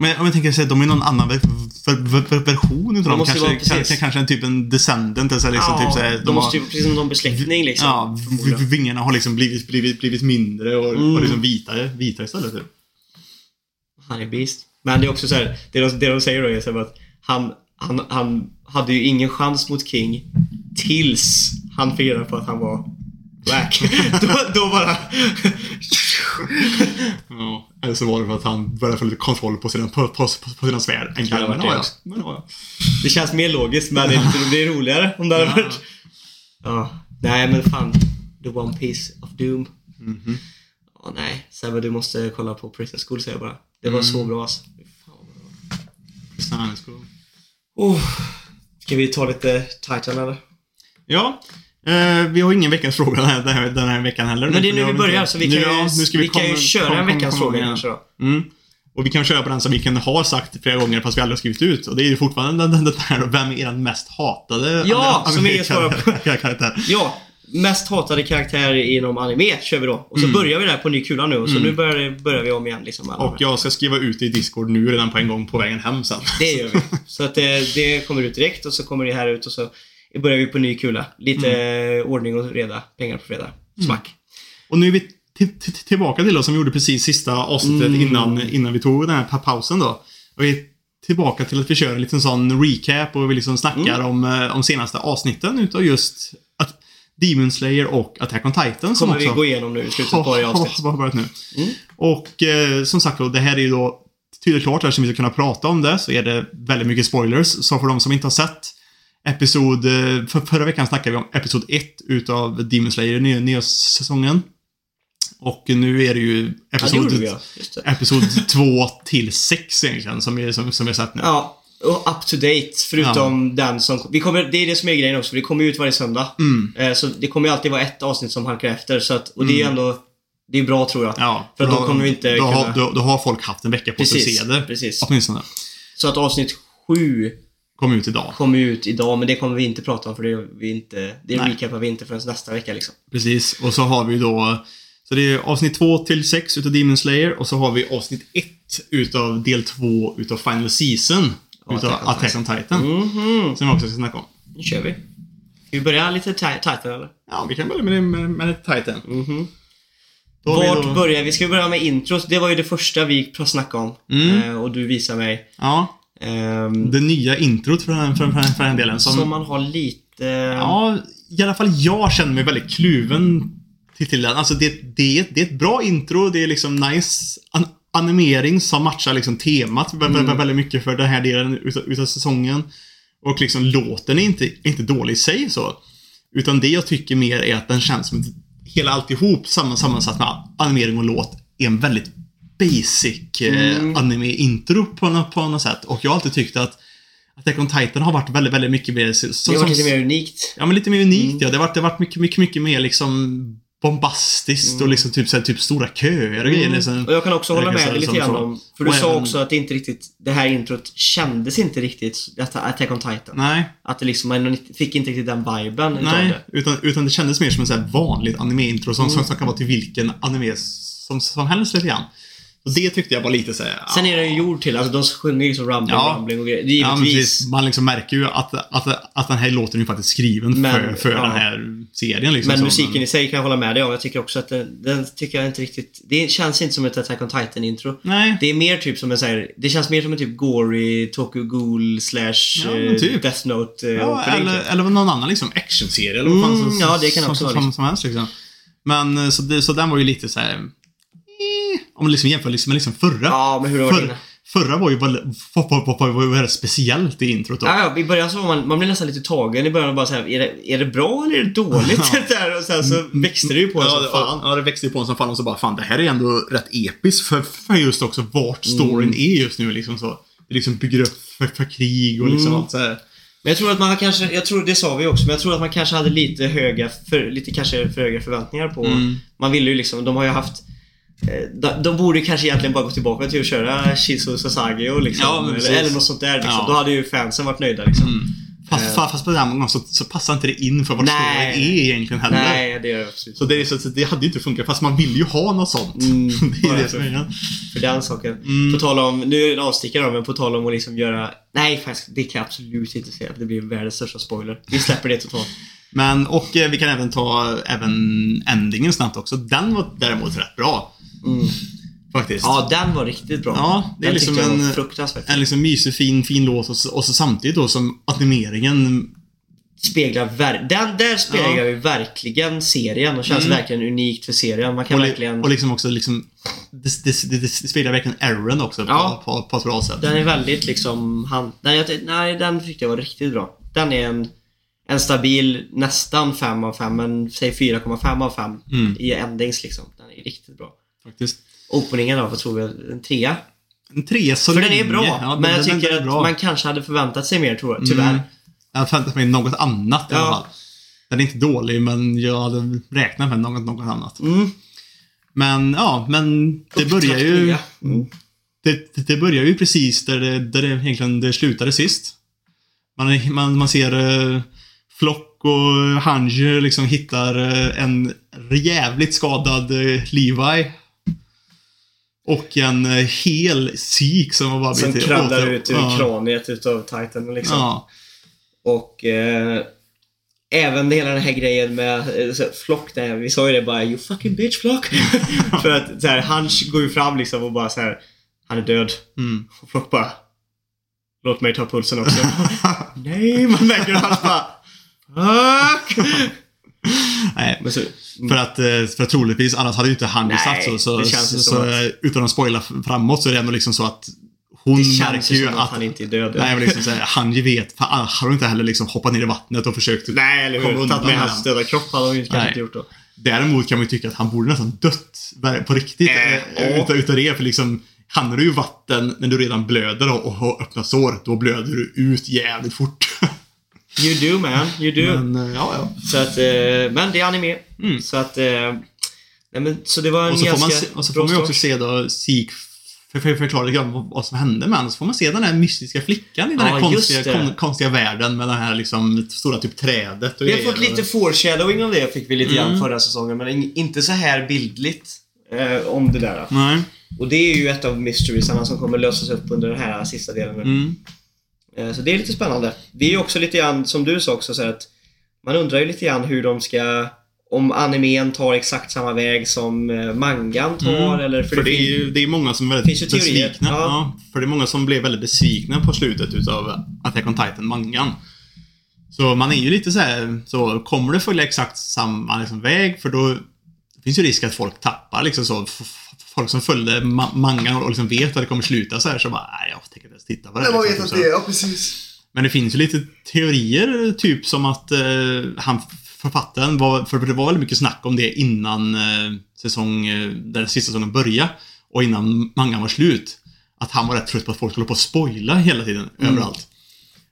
Men om jag tänker att de är någon annan ver ver ver ver version utav dem. Kanske, kanske, kanske en typ en descendant. Alltså liksom ja, typ såhär, de, måste ju, precis som någon besläktning liksom. Ja, vingarna har liksom blivit, blivit, blivit mindre och, Mm. och liksom vitare, vita istället. Typ. Han är beast. Men det är också så här, det de, det de säger då är så här att han, han, han hade ju ingen chans mot King tills han fick reda på att han var black. <laughs> då, då bara... Ja, eller så var det för att han började få lite kontroll på sina, på, på, på, sina svärd. Det ha Men ja, ja. Men. Det känns mer logiskt men det är roligare om det hade Ja. varit... Ja. Nej men fan. The One Piece of Doom. Mhm. Ja, nej. Sebbe du måste kolla på Prison School säger jag bara. Det var Mm. så bra alltså. Precis, cool. Oh. Ska vi ta lite Titan eller? Ja, eh, vi har ingen veckans fråga den här, den här, den här veckan heller. Men det är nu vi börjar så vi kan, Nu, ju, ja, vi, vi kan ju köra komma- en veckans fråga kanske då. Mm. Och vi kan köra på den som vi kan ha sagt flera gånger fast vi aldrig har skrivit ut. Och det är ju fortfarande den, den, den här vem är er mest hatade Ja, som svarar på. karaktär? <laughs> Ja, mest hatade karaktär inom anime kör vi då. Och så Mm. börjar vi där på ny kula nu. Så nu börjar, börjar vi om igen liksom. Och jag ska skriva ut det i Discord nu redan på en gång på vägen hem sen. Det gör vi. <laughs> Så att det, det kommer ut direkt och så kommer det här ut och så börjar vi på ny kula. Lite Mm. ordning och reda. Pengar på fredag. Smack. Och nu är vi till- till- tillbaka till oss som vi gjorde precis sista avsnittet Mm. innan, innan vi tog den här pa- pausen då. Och vi är tillbaka till att vi kör en liten sån recap och vi liksom snackar Mm. om, eh, om senaste avsnitten utav just att Demon Slayer och Attack on Titan som Kommer vi också gå igenom nu i slutet på varje <laughs> avsnitt. har börjat nu. Mm. Och eh, som sagt då, det här är ju då tydligt klart eftersom vi ska kunna prata om det så är det väldigt mycket spoilers. Så för de som inte har sett Episod, eh, för förra veckan snackade vi om Episod 1 utav Demon Slayer, nya, nya säsongen. Och nu är det ju Ja, Episod, ja. Episod 2 till 6 egentligen som vi, som, som sett nu. Ja, och up to date. Förutom den som... Vi kommer, det är det som är grejen också, för det kommer ut varje söndag. Mm. Eh, Så det kommer ju alltid vara ett avsnitt som halkar efter. Så att, och det är ändå... Det är bra tror jag. Ja, För då kommer vi inte då, har, kunna- då, då har folk haft en vecka på sig att se det. precis. Åtminstone. Så att avsnitt sju Kom ut idag. kommer ut idag, men det kommer vi inte prata om för det är vi inte... Det Nej. recapar vi inte förrän nästa vecka liksom. Precis, och så har vi då Så det är avsnitt 2 till 6 utav Demon Slayer och så har vi avsnitt 1 utav del 2 utav Final Season Ja, utav Attack on Attack on Titan. Mhm. Som vi också ska snacka om. Nu kör vi. Ska vi börja lite ti- Titan eller? Ja, vi kan börja med, med, med Titan. Mhm. Då har vi Vart då- börjar vi? Ska vi börja med intros? Det var ju det första vi snackade om. Mm. Eh, och du visade mig. Ja, ehm, det nya introt för den, för, för, för den delen. Som, som man har lite... Ja, i alla fall jag känner mig väldigt kluven till, till den. Alltså det, det, är, det är ett bra intro, det är liksom nice an, animering som matchar liksom temat Mm. väldigt mycket för den här delen utav, utav säsongen. Och liksom låten är inte, inte dålig i sig så. Utan det jag tycker mer är att den känns som hela alltihop samman, sammansatt med animering och låt är en väldigt basic eh, Mm. anime-intro på, på något sätt. Och jag har alltid tyckt att Attack on Titan har varit väldigt, väldigt mycket mer... så- det var som- lite mer unikt. Ja, men lite mer unikt Mm. ja. Det har varit, det har varit mycket, mycket, mycket mer liksom bombastiskt och liksom typ, så här, typ stora köer och grejer. Liksom. Mm. Och jag kan också hålla med dig lite som grann om... För du sa även- också att det inte riktigt... Det här introt kändes inte riktigt Att- Attack on Titan. Nej, Att det liksom, man fick inte riktigt den viben nej. det. Utan, utan det kändes mer som här vanligt anime-intro som, Mm. som kan vara till vilken anime som, som helst lite grann. Och det tyckte jag var lite så här, Sen är den ju gjord till, alltså de sjunger ju så rumbling, Ja. rumbling och grejer. Ja, men Givetvis. precis. Man liksom märker ju att, att, att den här låten är ju faktiskt skriven Men, för, för ja. den här serien. Liksom, men så. musiken i sig kan jag hålla med dig om. Jag tycker också att den, den tycker jag inte riktigt... Det känns inte som ett Attack on Titan-intro. Nej. Det är mer typ som en så här, Det känns mer som en typ gory Tokyo Ghoul slash Ja, men eh, typ. Death Note eh, Ja, eller, typ. eller någon annan liksom actionserie eller vad fan Mm, som, ja, det kan som, också vara som, liksom. som helst liksom. Men eh, så, det, så den var ju lite så här. Om man liksom jämför liksom med liksom förra. Ja, men hur var Förr, det? förra var ju väldigt, speciellt i introt då. Ja, ja, i början så var man, man blev nästan lite tagen i början och bara såhär, är det, är det bra eller är det dåligt? <laughs> det <laughs> där, och sen så växte det ju på en Ja, som det, fan. ja, det växte ju på en som fan och så bara fan det här är ändå rätt episkt för, för just också vart storyn Mm. är just nu liksom så. Det liksom bygger upp för, för krig och liksom Mm. allt så här. Men jag tror att man kanske, jag tror det sa vi också, men jag tror att man kanske hade lite höga, för, lite kanske för höga förväntningar på, Mm. man ville ju liksom, de har ju haft de, de borde kanske egentligen bara gå tillbaka till att köra Shizu Sasagi och liksom, Ja, eller, eller något sånt där liksom. Ja. Då hade ju fansen varit nöjda liksom. Mm. Fast, Eh. fast på den gången så, så passar inte det in för vad storyn är egentligen heller. Nej, det gör absolut Så det, så, så det hade ju inte funkat, fast man vill ju ha något sånt. Mm, <laughs> det är det som är. För den saken. Mm. På tal om, nu är det en avstickare då, men på tal om att liksom göra... Nej faktiskt, det kan jag absolut inte säga. Det blir världens största spoiler. Vi släpper det totalt. Men, och eh, vi kan även ta även endingen snabbt också. Den var däremot rätt bra. Mm. Faktiskt. Ja, den var riktigt bra. Ja, det är den liksom en- fruktansvärt. En liksom mysig, fin, fin låt och så, och så samtidigt då som animeringen speglar ver- den där speglar Ja. ju verkligen serien och känns Mm. verkligen unikt för serien. Man kan Och, li- verkligen... och liksom också liksom... Det, det, det, det speglar verkligen Aaron också på, Ja. på, på ett bra sätt. Den är väldigt liksom... Han, nej, jag, nej, den tyckte jag var riktigt bra. Den är en, en stabil nästan 5 av 5, men säg 4,5 av 5 Mm. i endings liksom. Den är riktigt bra. Faktiskt. Openingen då, vad tror vi? En trea? En trea så För den är bra, Ja, den- men jag den- tycker den att man kanske hade förväntat sig mer, tror jag. Tyvärr. Mm. Jag hade förväntat mig något annat i Ja. alla fall. Den är inte dålig, men jag hade räknat med något, något annat. Mm. Men ja, men det börjar ju... nya. Mm. Det, det börjar ju precis där det, där det egentligen det slutade sist. Man, man, man ser uh, Flock och Hanji liksom hittar eh, en jävligt skadad eh, Levi. Och en uh, hel sik som har bara Som kravlar ut ur ja. kraniet utav Titan liksom. Ja. Och eh, även hela den här grejen med eh, Flock där, vi sa ju det bara You fucking bitch Flock. <laughs> För att så här, han går ju fram liksom och bara så här Han är död. Mm. Och Flock bara Låt mig ta pulsen också. <laughs> Nej, man märker att han bara Fuck! <laughs> Nej, Men så, För att, eh, för att troligtvis, annars hade ju inte han Nej, sagt så. Så, så, att- utan att spoila framåt så är det ändå liksom så att hon det känns märker ju som att, att... han inte är död. Nej, men liksom så här, han ju vet, annars har inte heller liksom hoppat ner i vattnet och försökt Nej, eller komma hur? undan Tagit med hans döda kropp hade hon ju kanske inte gjort då. Däremot kan man ju tycka att han borde nästan dött på riktigt Äh, eh, ja. utav, utav det. För liksom, hamnar du i vatten när du redan blöder och, och har öppna sår, då blöder du ut jävligt fort. <laughs> You do man, you do. Men, eh, ja, ja. Så att, eh, men det är anime. Mm. Så att, eh, nej men så det var en Och så får man, ganska se, och så bra får man ju också se då Sik för, för, förklara lite grann vad, vad som hände med honom. Så får man se den här mystiska flickan i den här Ja, just konstiga, kon, konstiga världen med det här liksom stora typ trädet och Vi har fått lite foreshadowing av det, fick vi lite grann Mm. förra säsongen, men in- inte så här bildligt eh, om det där. Nej. Och det är ju ett av mysteriesarna som kommer lösas upp under den här sista delen. Mm. Eh, så det är lite spännande. Det är också lite grann, som du sa också, så att man undrar ju lite grann hur de ska om animen tar exakt samma väg som eh, mangan tar Mm. eller... För, det det är ju det är många som är väldigt besvikna. Ja. Ja. för det är många som blev väldigt besvikna på slutet utav Attack on Titan-mangan. Så man är ju lite så här, så kommer det följa exakt samma liksom, väg? För då finns ju risk att folk tappar liksom så. Folk som följde ma- mangan och liksom vet att det kommer sluta så här så bara, nej jag tänker inte ens titta på det. här", liksom, så. ja precis. Men det finns ju lite teorier, typ som att eh, han författaren var, för det var väldigt mycket snack om det innan eh, säsong, eh, där den sista säsongen började och innan mangan var slut. Att han var rätt trött på att folk skulle på att spoila hela tiden, överallt.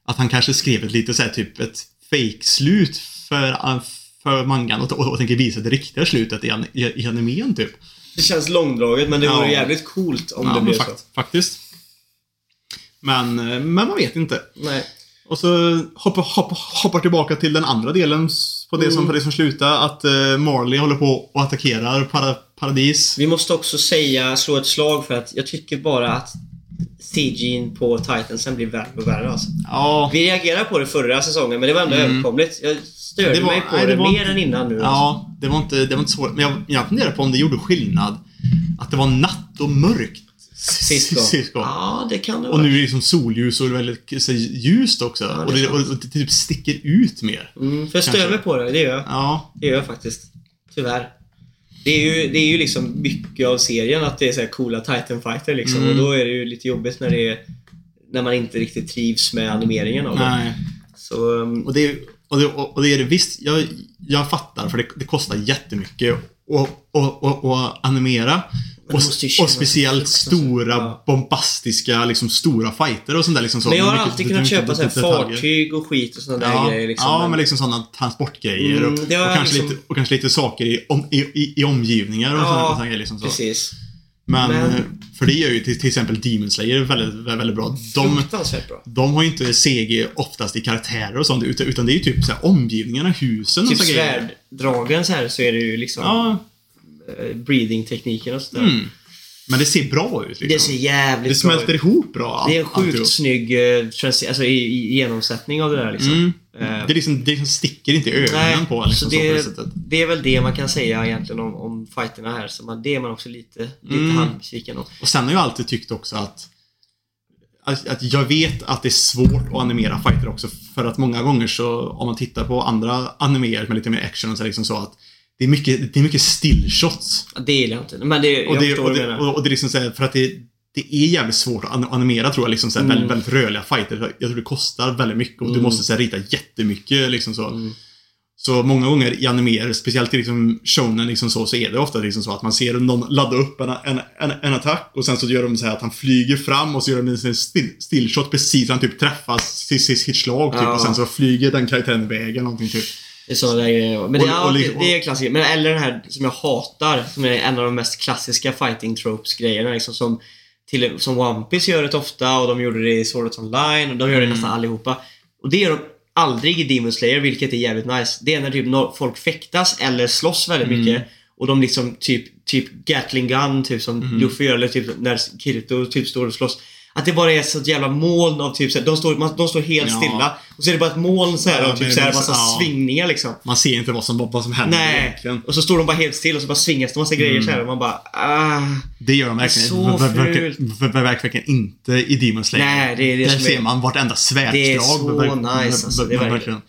Att han kanske skrev ett lite så här, typ ett fake-slut för, för mangan och, och, och tänker visa det riktiga slutet i, i animen, typ. Det känns långdraget men det Ja. vore jävligt coolt om det men blev så. fakt, Faktiskt. Men, eh, men man vet inte. Nej. Och så hoppar, hoppar, hoppar tillbaka till den andra delen på det, som, Mm. på det som slutar. Att eh, Marley håller på och attackerar para, Paradis. Vi måste också säga, slå ett slag för att jag tycker bara att CG'n på Titansen blir värre och värre alltså. Ja, Vi reagerade på det förra säsongen men det var ändå Mm. överkomligt. Jag störde Det var- mig på nej, det, det mer inte- än innan nu. alltså. ja det, var inte, det var inte svårt. Men jag, jag funderar på om det gjorde skillnad. Att det var natt och mörkt. Sist. <laughs> Sist. Ja, det kan det Och vara. nu är det liksom solljus och väldigt så, ljust också. Ja, det är och, det, och, och det typ sticker ut mer. Mm, för jag stör mig på det, det gör jag. Ja. Det gör jag faktiskt. Tyvärr. Det är ju, det är ju liksom mycket av serien att det är så här coola Titan-fighter liksom. Mm. Och då är det ju lite jobbigt när det är när man inte riktigt trivs med animeringen av det. Nej. Så, um, Och det, och det, och det är det visst, jag, jag fattar för det, det kostar jättemycket att och, och, och animera. Och, och speciellt stora, bombastiska, liksom stora fighter och sånt där liksom så. men jag har alltid kunnat köpa så här fartyg och skit och sådana där Ja, grejer liksom. ja, men liksom sådana transportgrejer Mm, och, och, kanske liksom- lite, och kanske lite saker i, om, i, i, i omgivningar och Ja, sådana grejer. Liksom så. Precis. Men, Men- eh, för det gör ju till, till exempel Demon Slayer väldigt, väldigt bra. De, bra. de har ju inte CG oftast i karaktärer och sånt, utan, utan det är ju typ så här omgivningarna, husen Typ och så grejer. svärddragen så här så är det ju liksom Ja, eh, breathing-tekniken och sådär. mm. Men det ser bra ut. Liksom. Det ser jävligt det smälter bra ut. ihop bra. Det är en sjukt alltihop. snygg eh, alltså, i, i genomsättning av det där liksom. Mm. Eh, Det, liksom, det liksom sticker inte i ögonen på liksom, så så på det det, det är väl det man kan säga egentligen om, om fighterna här. Så man, det är man också lite, lite Mm. halvbesviken om. Och sen har jag alltid tyckt också att att, att jag vet att det är svårt att animera fighter också. För att många gånger så, om man tittar på andra animer med lite mer action och så är det liksom så att det är mycket, det är mycket stillshots. Det gillar jag inte. Men det, jag Och det, och du det, och, och det är liksom så här, för att det, det är jävligt svårt att an- animera tror jag. Liksom så här, Mm. väldigt, väldigt rörliga fighter. Jag tror det kostar väldigt mycket och du Mm. måste så här, rita jättemycket liksom så. Mm. Så många gånger i animer, speciellt i liksom shonen liksom så, så är det ofta liksom så att man ser någon ladda upp en, en, en, en attack och sen så gör de så här att han flyger fram och så gör de en still, stillshot precis när han typ träffas sitt, sitt slag typ Ja. och sen så flyger den karaktären iväg eller någonting typ. Det är sådana grejer. Men det, Och- ja, och det, liksom- det är en klassiker. Men eller den här som jag hatar, som är en av de mest klassiska fighting tropes grejerna liksom som till, som One Piece gör det ofta och de gjorde det i Sword Art Online och de gör det Mm. nästan allihopa. Och det gör de aldrig i Demon Slayer, vilket är jävligt nice. Det är när typ folk fäktas eller slåss väldigt Mm. mycket och de liksom typ, typ Gatling Gun, typ som Mm. Luffy gör, eller typ när Kirito typ står och slåss. Att det bara är ett sånt jävla moln av typ såhär, de står, man, de står helt Ja. stilla. Och så är det bara ett moln såhär Ja, av typ men- såhär massa ja. svingningar liksom. Man ser inte vad som, vad som händer Nej. egentligen. Och så står de bara helt still och så bara svingas det massa grejer Mm. så här och man bara ah. Det gör de verkligen, Så fult. ver- ver- verkligen inte i Demon Slayer. Nej, det är det Där ser man vartenda svärdslag. Det är så nice, alltså. Det är verkligen.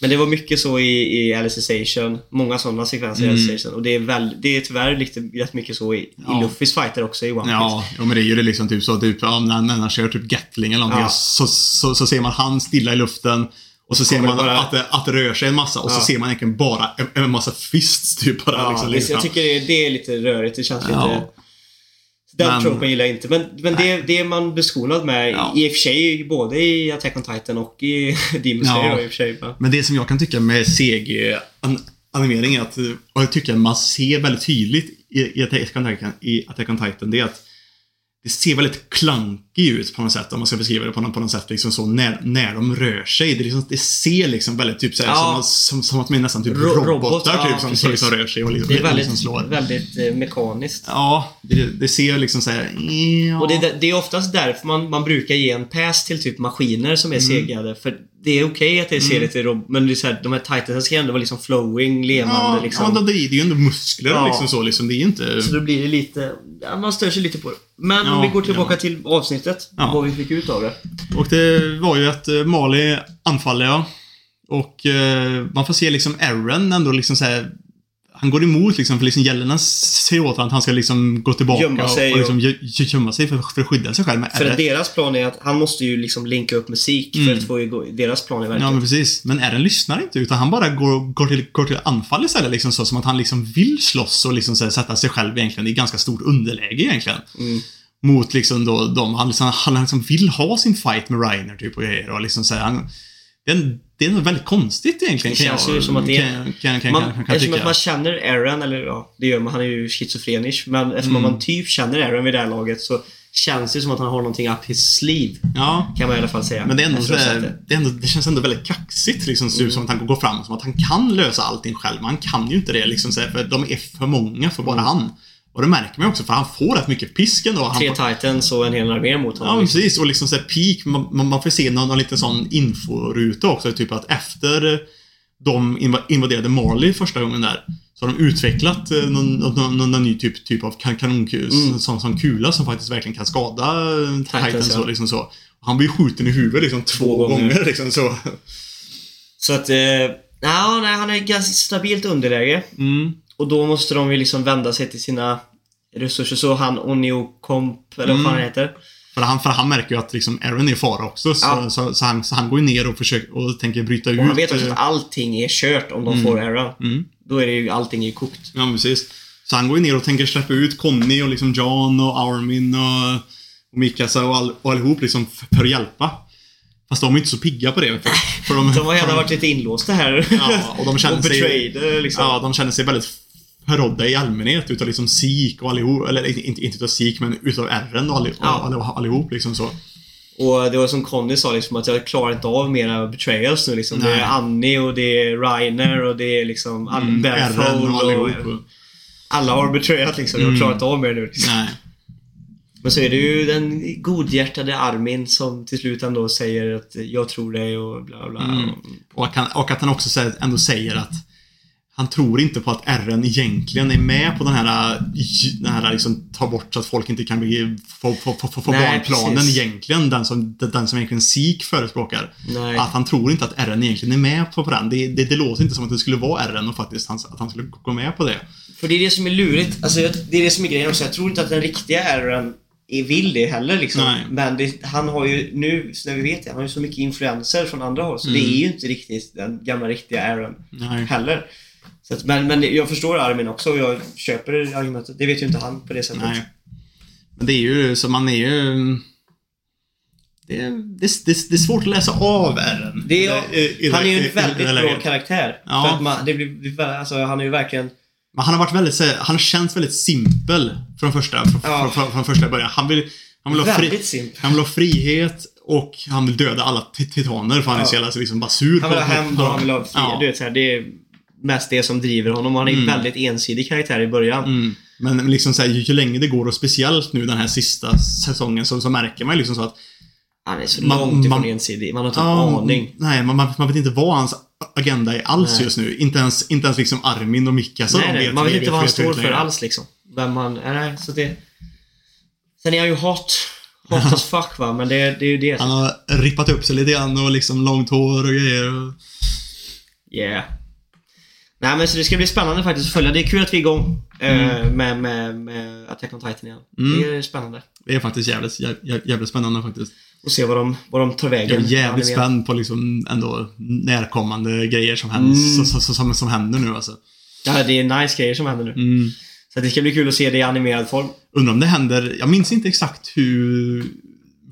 Men det var mycket så i, i Alicization. Många sådana sekvenser i Mm. Alicization. Och det är, väl, det är tyvärr lite, rätt mycket så i, Ja. i Luffys fighter också i One Piece. Ja, ja, men det är ju det liksom typ så typ, ja, när, han kör typ Gatling eller någonting Ja. så, så, så ser man han stilla i luften och så ser man bara- att, det, att det rör sig en massa och så Ja. ser man egentligen bara en, en massa fists typ bara Ja, liksom jag tycker det, det är lite rörigt. Det känns Ja. lite... Den Men- tropen gillar jag inte. Men, men det, det är man beskonad med Ja. i och för sig både i Attack on Titan och i <laughs> Demon Slayer Ja. i och för sig. Men, det som jag kan tycka med CG-animering är att, och jag tycker man ser väldigt tydligt i, i, Attack on Titan, i Attack on Titan, det är att det ser väldigt klankig ut på något sätt, om man ska beskriva det på något, på något sätt, liksom så, när, när de rör sig. Det, liksom, det ser liksom väldigt typ såhär, Ja. som, som, som att är nästan typ Ro- robotar robot, ja, typ, som, som liksom rör sig och liksom, det är väldigt, liksom slår. väldigt eh, mekaniskt. Ja, det, det ser liksom såhär, ja. Och det, är- det är oftast därför man, man brukar ge en pass till typ maskiner som är Mm. segade. För det är okej att det ser lite rob- Men det är så här, de här titansen ska ändå vara liksom flowing, levande ja, liksom. ja, det, är ju ändå muskler Ja. liksom så liksom. Det är inte... Så då blir det lite... Ja, man stör sig lite på det. Men Ja, vi går tillbaka ja. till avsnittet. Vad vi fick ut av det. Och det var ju att eh, Mali anfaller, ja. Och eh, man får se liksom Aaron ändå liksom så här. Han går emot liksom, för liksom Jelena säger åt att han ska liksom gå tillbaka Gömma sig och, och liksom gö- gö- gömma sig för, för att skydda sig själv. Men För att deras plan är att han måste ju liksom linka upp musik Mm. för att få igång... Deras plan är ja, verkligen... men precis. Men Aaron lyssnar inte, utan han bara går, går, till, går till anfall istället. Liksom så, som att han liksom vill slåss och liksom så här, sätta sig själv egentligen i ganska stort underläge egentligen. Mm. Mot liksom då de, han liksom, han liksom vill ha sin fight med Reiner typ och grejer och liksom så här, han, är, det är nog väldigt konstigt egentligen. Det känns ju som att det är- kan, kan, Man, kan, kan eftersom att man känner Aaron, eller ja, det gör man, han är ju schizofrenisk. Men eftersom Mm. man typ känner Aaron vid det här laget så känns det som att han har någonting up his sleeve. Ja, Kan man i alla fall säga. men det, är ändå, Efter så att ha här, sett det. är ändå, det känns ändå väldigt kaxigt. Liksom, ut som att han går fram som att han kan lösa allting själv. Men han kan ju inte det. Liksom, för de är för många för bara han. Och det märker man också, för han får rätt mycket pisk ändå. Han Tre Titans och en hel armé mot Ja, honom. liksom. precis. Och liksom så peak, man, man, får se någon, någon liten sån inforuta också. Typ att efter de inva- invaderade Marley första gången där, så har de utvecklat eh, någon, någon, någon, någon ny typ, typ av kan, kanonkul, Mm. sån, sån kula som faktiskt verkligen kan skada Titans. Titans, så, ja. liksom så. Och han blir skjuten i huvudet liksom två, Två gånger. gånger. liksom så. Så att... Eh, ja, nej, han är ganska stabilt underläge. Mm. Och då måste de ju liksom vända sig till sina resurser. Så han Onio Comp, eller vad fan han heter. För han, för han märker ju att liksom Aaron är i fara också. Så, Ja. så, så, han, så han går ju ner och försöker och tänker bryta ut. Och han vet också eh, att allting är kört om de får Aaron. mm. Då är det ju allting är kokt. Ja, precis. Så han går ju ner och tänker släppa ut Conny och liksom John och Armin och, och Mikasa och, all, och allihop liksom f- för att hjälpa. Fast de är inte så pigga på det. För, för de, <laughs> De har gärna för varit lite inlåsta här. Ja, och de <laughs> känner sig- betrayed, liksom. Ja, de känner sig väldigt förrådda i allmänhet utav liksom Sik och allihop. Eller inte, inte utav Sik, men utav R'n och allihop, Ja. allihop, liksom så. Och det var som Conny sa liksom att jag klarar inte av mera betrayals nu liksom. Det Nej. är Annie och det är Reiner och det är liksom Mm, R'n och och, allihop. alla har betrayat liksom. Jag Mm. klarar inte av mer nu liksom. Nej. Men så är det ju den godhjärtade Armin som till slut ändå säger att jag tror dig och bla bla. Mm. Och, att han, och att han också ändå säger att han tror inte på att RN egentligen är med på den här, den här liksom, ta bort så att folk inte kan bli, få, få, få, få Nej, barnplanen precis. egentligen. Den som, den som egentligen SIK förespråkar. Nej. Att han tror inte att RN egentligen är med på, på den. Det, det, det låter inte som att det skulle vara RN och faktiskt han, att han skulle gå med på det. För det är det som är lurigt. Alltså, det är det som är grejen också. Jag tror inte att den riktiga är vill det heller liksom. Nej. Men det, han har ju nu, när vi vet det, han har ju så mycket influenser från andra håll. Så det är ju inte riktigt den gamla riktiga Aaron Nej. heller. Så att, men, men jag förstår Armin också och jag köper argumentet. Det vet ju inte han på det sättet. Nej. Men det är ju så man är ju... Det är, det, det, det är svårt att läsa av RN. Det är, I- i- han är ju en väldigt bra karaktär. Ja. För att man, det blir, alltså, han är ju verkligen... Men han har varit väldigt, han har känts väldigt simpel från första, från, Ja. från, från första början. Han vill, han vill, ha, fri, han vill ha frihet och han vill döda alla ti- titaner för han är Ja. så jävla liksom bara sur Han vill ha hämnd och han vill ha frihet. Ja. Du vet, så här, det är mest det som driver honom. Han är en väldigt ensidig karaktär i början. Mm. Men liksom så här, ju, ju längre det går och speciellt nu den här sista säsongen så, så märker man ju liksom så att Han är så Man- långt ifrån man- ensidig. Man har typ Ja, aning. Nej, man, man, man vet inte vad hans agenda är alls Nej. just nu. Inte ens, inte ens liksom Armin och Mika så nej, de nej, man vet inte vad han står för alls liksom. Vem han... Nej, så det... Sen är han ju hot. Hot as fuck va, men det, det är ju det. Han har rippat upp sig lite grann och liksom långt hår och grejer. Och... Yeah. Nej men så det ska bli spännande faktiskt att följa. Det är kul att vi är igång eh, med, med, med Attack on Titan igen. Mm. Det är spännande. Det är faktiskt jävligt, jävligt, jävligt spännande faktiskt. Och se vad de, vad de tar Jag vägen. är jävligt Ja, spänd på liksom ändå närkommande grejer som händer, Mm. som, som, som, som händer nu alltså. Ja, det är nice grejer som händer nu. Mm. Så det ska bli kul att se det i animerad form. Undrar om det händer, jag minns inte exakt hur...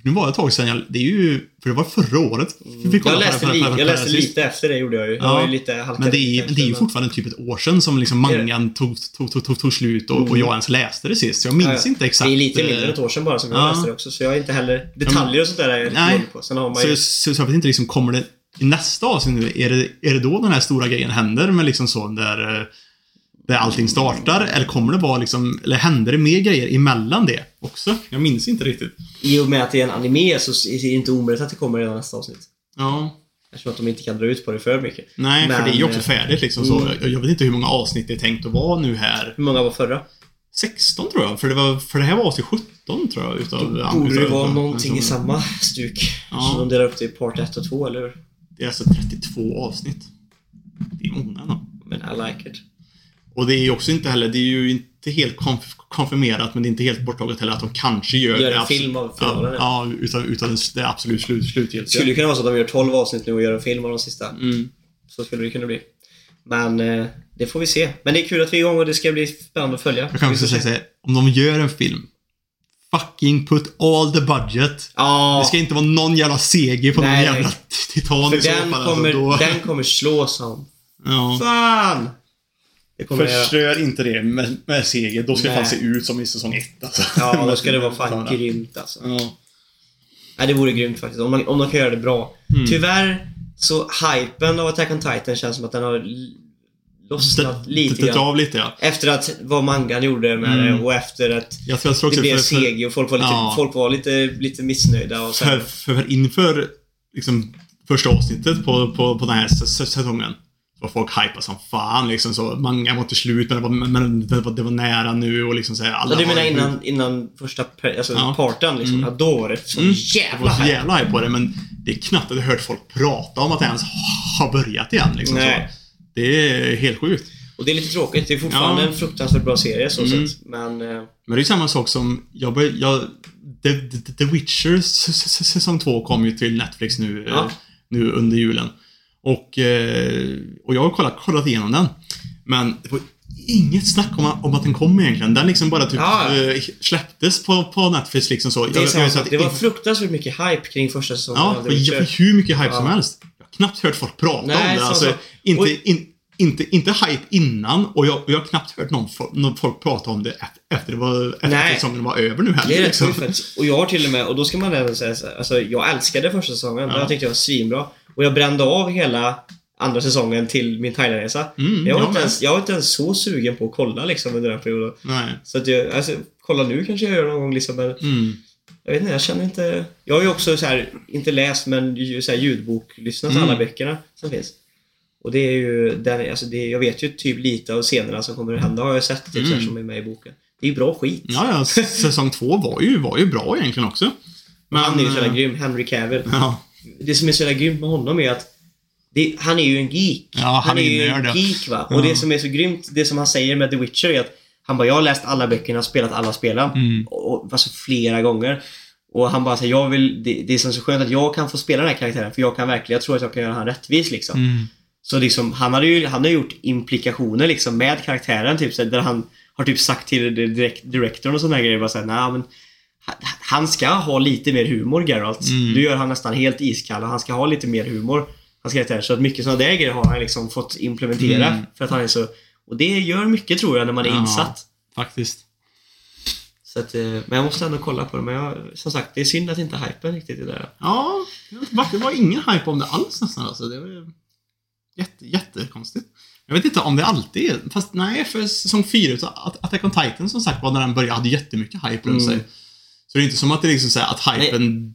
Nu var det ett tag sedan jag, det är ju, för det var förra året. vi Mm. Jag läste, det- li, jag läste lite efter det gjorde jag ju. Jag Ja, var ju lite Men det är, kanske, men det är ju fortfarande typ ett år sedan som liksom mangan tog, tog, tog, tog, tog slut och, och jag ens läste det sist. Så jag minns Mm. Ja, ja. inte exakt. Det är lite eh, mindre än ett år sedan bara som jag Ja. läste det också. Så jag är inte heller... Detaljer och sånt där är jag Nej. dålig på. Sen har man Så, ju... så, så jag vet inte liksom, kommer det i nästa avsnitt nu, är det, är det då den här stora grejen händer med liksom så där, eh, där allting startar? Eller kommer det vara liksom, eller händer det mer grejer emellan det också? Jag minns inte riktigt. I och med att det är en anime så är det inte omöjligt att det kommer redan nästa avsnitt. Ja. Eftersom att de inte kan dra ut på det för mycket. Nej, för Men, det är ju också färdigt liksom så. mm. Jag, jag vet inte hur många avsnitt det är tänkt att vara nu här. Hur många var förra? 16 tror jag. För det, var, för det här var avsnitt 17 tror jag. Utav, Då borde det vara någonting i utav- samma stuk. Ja. Så de delar upp det i part 1 och 2, eller hur? Det är alltså 32 avsnitt. Det är många ändå. Men I like it. Och det är ju också inte heller, det är ju inte helt konf- konfirmerat men det är inte helt borttaget heller att de kanske gör Gör en film av finalen, Ja, ja utan, utan det- absolut slut, Det slutgiltiga. skulle ju kunna vara så att de gör 12 avsnitt nu och gör en film av de sista. Mm. Så skulle det kunna bli. Men eh, det får vi se. Men det är kul att vi är igång och det ska bli spännande att följa. Jag kan också säga här, om de gör en film Fucking put all the budget. Ja, Det ska inte vara någon jävla CG på någon Nej, jävla <laughs> nej. titan för i så den fall. kommer, alltså, då, den kommer slå som ja. fan! Det. Förstör inte det med, med CG. Då ska det Nej. fan se ut som i säsong 1 alltså. Ja, då ska det vara <laughs> fan grymt alltså. Ja. Nej, det vore grymt faktiskt. Om, man, om de kan göra det bra. Mm. Tyvärr så hypen av Attack on Titan känns som att den har lossnat lite Det grann. av lite ja. Efter att vad mangan gjorde med Mm. det och efter att Jag tror, jag tror det blev för, för, CG och folk var lite, Ja. folk var lite, lite missnöjda och så för, här. för inför liksom, första avsnittet på, på, på den här säsongen var folk hypade som fan liksom så. Många var till slut men det var, men det var, det var nära nu och liksom så här, alla Ja, du menar innan, innan första alltså Ja. parten liksom? Mm. Ja, då var det så Mm. Jävla så hype. jävla hype på det men det är knappt att jag hört folk prata om att det ens har börjat igen liksom Nej. så. Det är helt sjukt. Och det är lite tråkigt. Det är fortfarande Ja. en fruktansvärt bra serie så Mm. sett. Men... eh, Men det är samma sak som, jag, bör, jag The, The, The Witcher säsong 2 kom ju till Netflix nu, Ja. eh, nu under julen. Och, eh, och jag har kollat, kollat igenom den. Men det var inget snack om, att- om att den kom egentligen. Den liksom bara typ Ja. eh, släpptes på, på Netflix liksom så. det, Jag- jag att det var fruktansvärt mycket hype kring första säsongen Ja, Witcher. för hur mycket hype som Ja. helst. Jag har knappt hört folk prata Nej, om det. Alltså, inte, Och- in, inte, inte hype innan och jag, jag har knappt hört någon, någon folk prata om det efter, det var, efter Nej. säsongen var över nu heller. Det är rätt liksom. faktiskt. Och jag har till och med, och då ska man även säga så här, alltså jag älskade första säsongen. Ja. Jag tyckte det var svinbra. Och jag brände av hela andra säsongen till min Thailandresa. Mm, jag, var inte ens, jag var inte ens så sugen på att kolla liksom under den perioden. Nej. Så att jag, alltså, kolla nu kanske jag gör någon gång liksom, men Mm. jag vet inte, jag känner inte... Jag har ju också så här, inte läst men så här, ljudbok, lyssnat Mm. alla böckerna som finns. Och det är ju, den, alltså det, jag vet ju typ lite av scenerna som kommer att hända har jag sett typ så här, Mm. som är med i boken. Det är ju bra skit. Ja, ja, säsong två var ju, var ju bra egentligen också. Men, han är ju så jävla eh, grym, Henry Cavill. Ja, Det som är så jävla grymt med honom är att det, han är ju en geek. Ja, han är är ju en ja. geek va. Ja. Och det som är så grymt, det som han säger med The Witcher är att han bara, jag har läst alla böckerna, spelat alla spelen. Mm. Och, alltså flera gånger. Och han bara säger, jag vill, det, det är så skönt att jag kan få spela den här karaktären för jag kan verkligen, jag tror att jag kan göra han rättvis liksom. mm, Så liksom, han hade ju han har gjort implikationer liksom med karaktären typ så här, där han har typ sagt till direkt, directorn och sådana här grejer bara såhär, nej men han- han ska ha lite mer humor Geralt. Mm. Nu gör han nästan helt iskall han ska ha lite mer humor. Hans karaktär. Så att mycket sådana där grejer har han liksom fått implementera. Mm. För att han är så... Och det gör mycket tror jag när man är Ja. insatt. faktiskt. Så att, eh, men jag måste ändå kolla på det. Men jag, som sagt, det är synd att inte hypen riktigt är där. Ja, det var, ingen hype om det alls nästan alltså. Det var jätte, jättekonstigt. Jag vet inte om det alltid är, fast nej, för säsong 4 utav At- Attack on Titan som sagt var när den började, hade jättemycket hype runt Mm. sig. Så det är inte som att det liksom så att hypen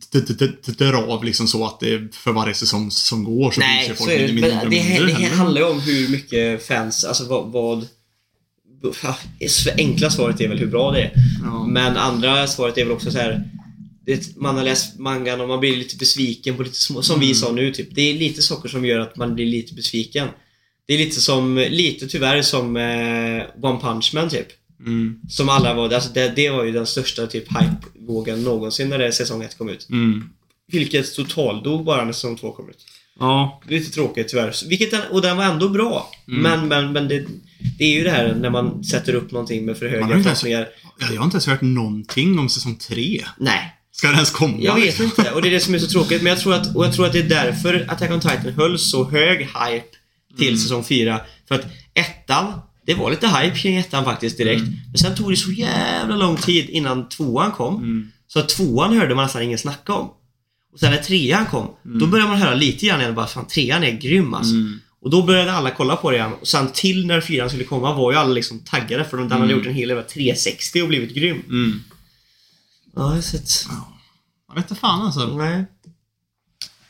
drar av liksom så att det för varje säsong som går så Nej, så folk det. mindre och det, mindre det heller. handlar ju om hur mycket fans, alltså vad... vad det enkla svaret är väl hur bra det är. Ja. Men andra svaret är väl också så här. Det, man har läst mangan och man blir lite besviken på lite små, som vi Mm. sa nu typ. Det är lite saker som gör att man blir lite besviken. Det är lite som, lite tyvärr som eh, One Punch Man typ. Mm, Som alla var, alltså det, det var ju den största typ hype-vågen någonsin när det säsong 1 kom ut. mm. Vilket totaldog bara när säsong 2 kom ut. Ja, Lite tråkigt tyvärr. Vilket den, och den var ändå bra. Mm. Men, men, men det, det är ju det här när man sätter upp någonting med för höga förhoppningar. jag har inte ens hört någonting om säsong 3. Nej, Ska den ens komma? Jag vet inte och det är det som är så tråkigt men jag tror att, och jag tror att det är därför Attack on Titan höll så hög hype till Mm. säsong 4. För att ettan, det var lite hype kring ettan faktiskt direkt. Men sen tog det så jävla lång tid innan tvåan kom. Mm. Så tvåan hörde man nästan ingen snacka om. Och sen när trean kom, då började man höra lite grann igen bara fan trean är grym alltså. Mm. Och då började alla kolla på det igen. Och sen till när fyran skulle komma var ju alla liksom taggade för de- den hade Mm. gjort en hel jävla 360 och blivit grym. Mm. Ja, jag har sett. Jag vet fan alltså. Nej.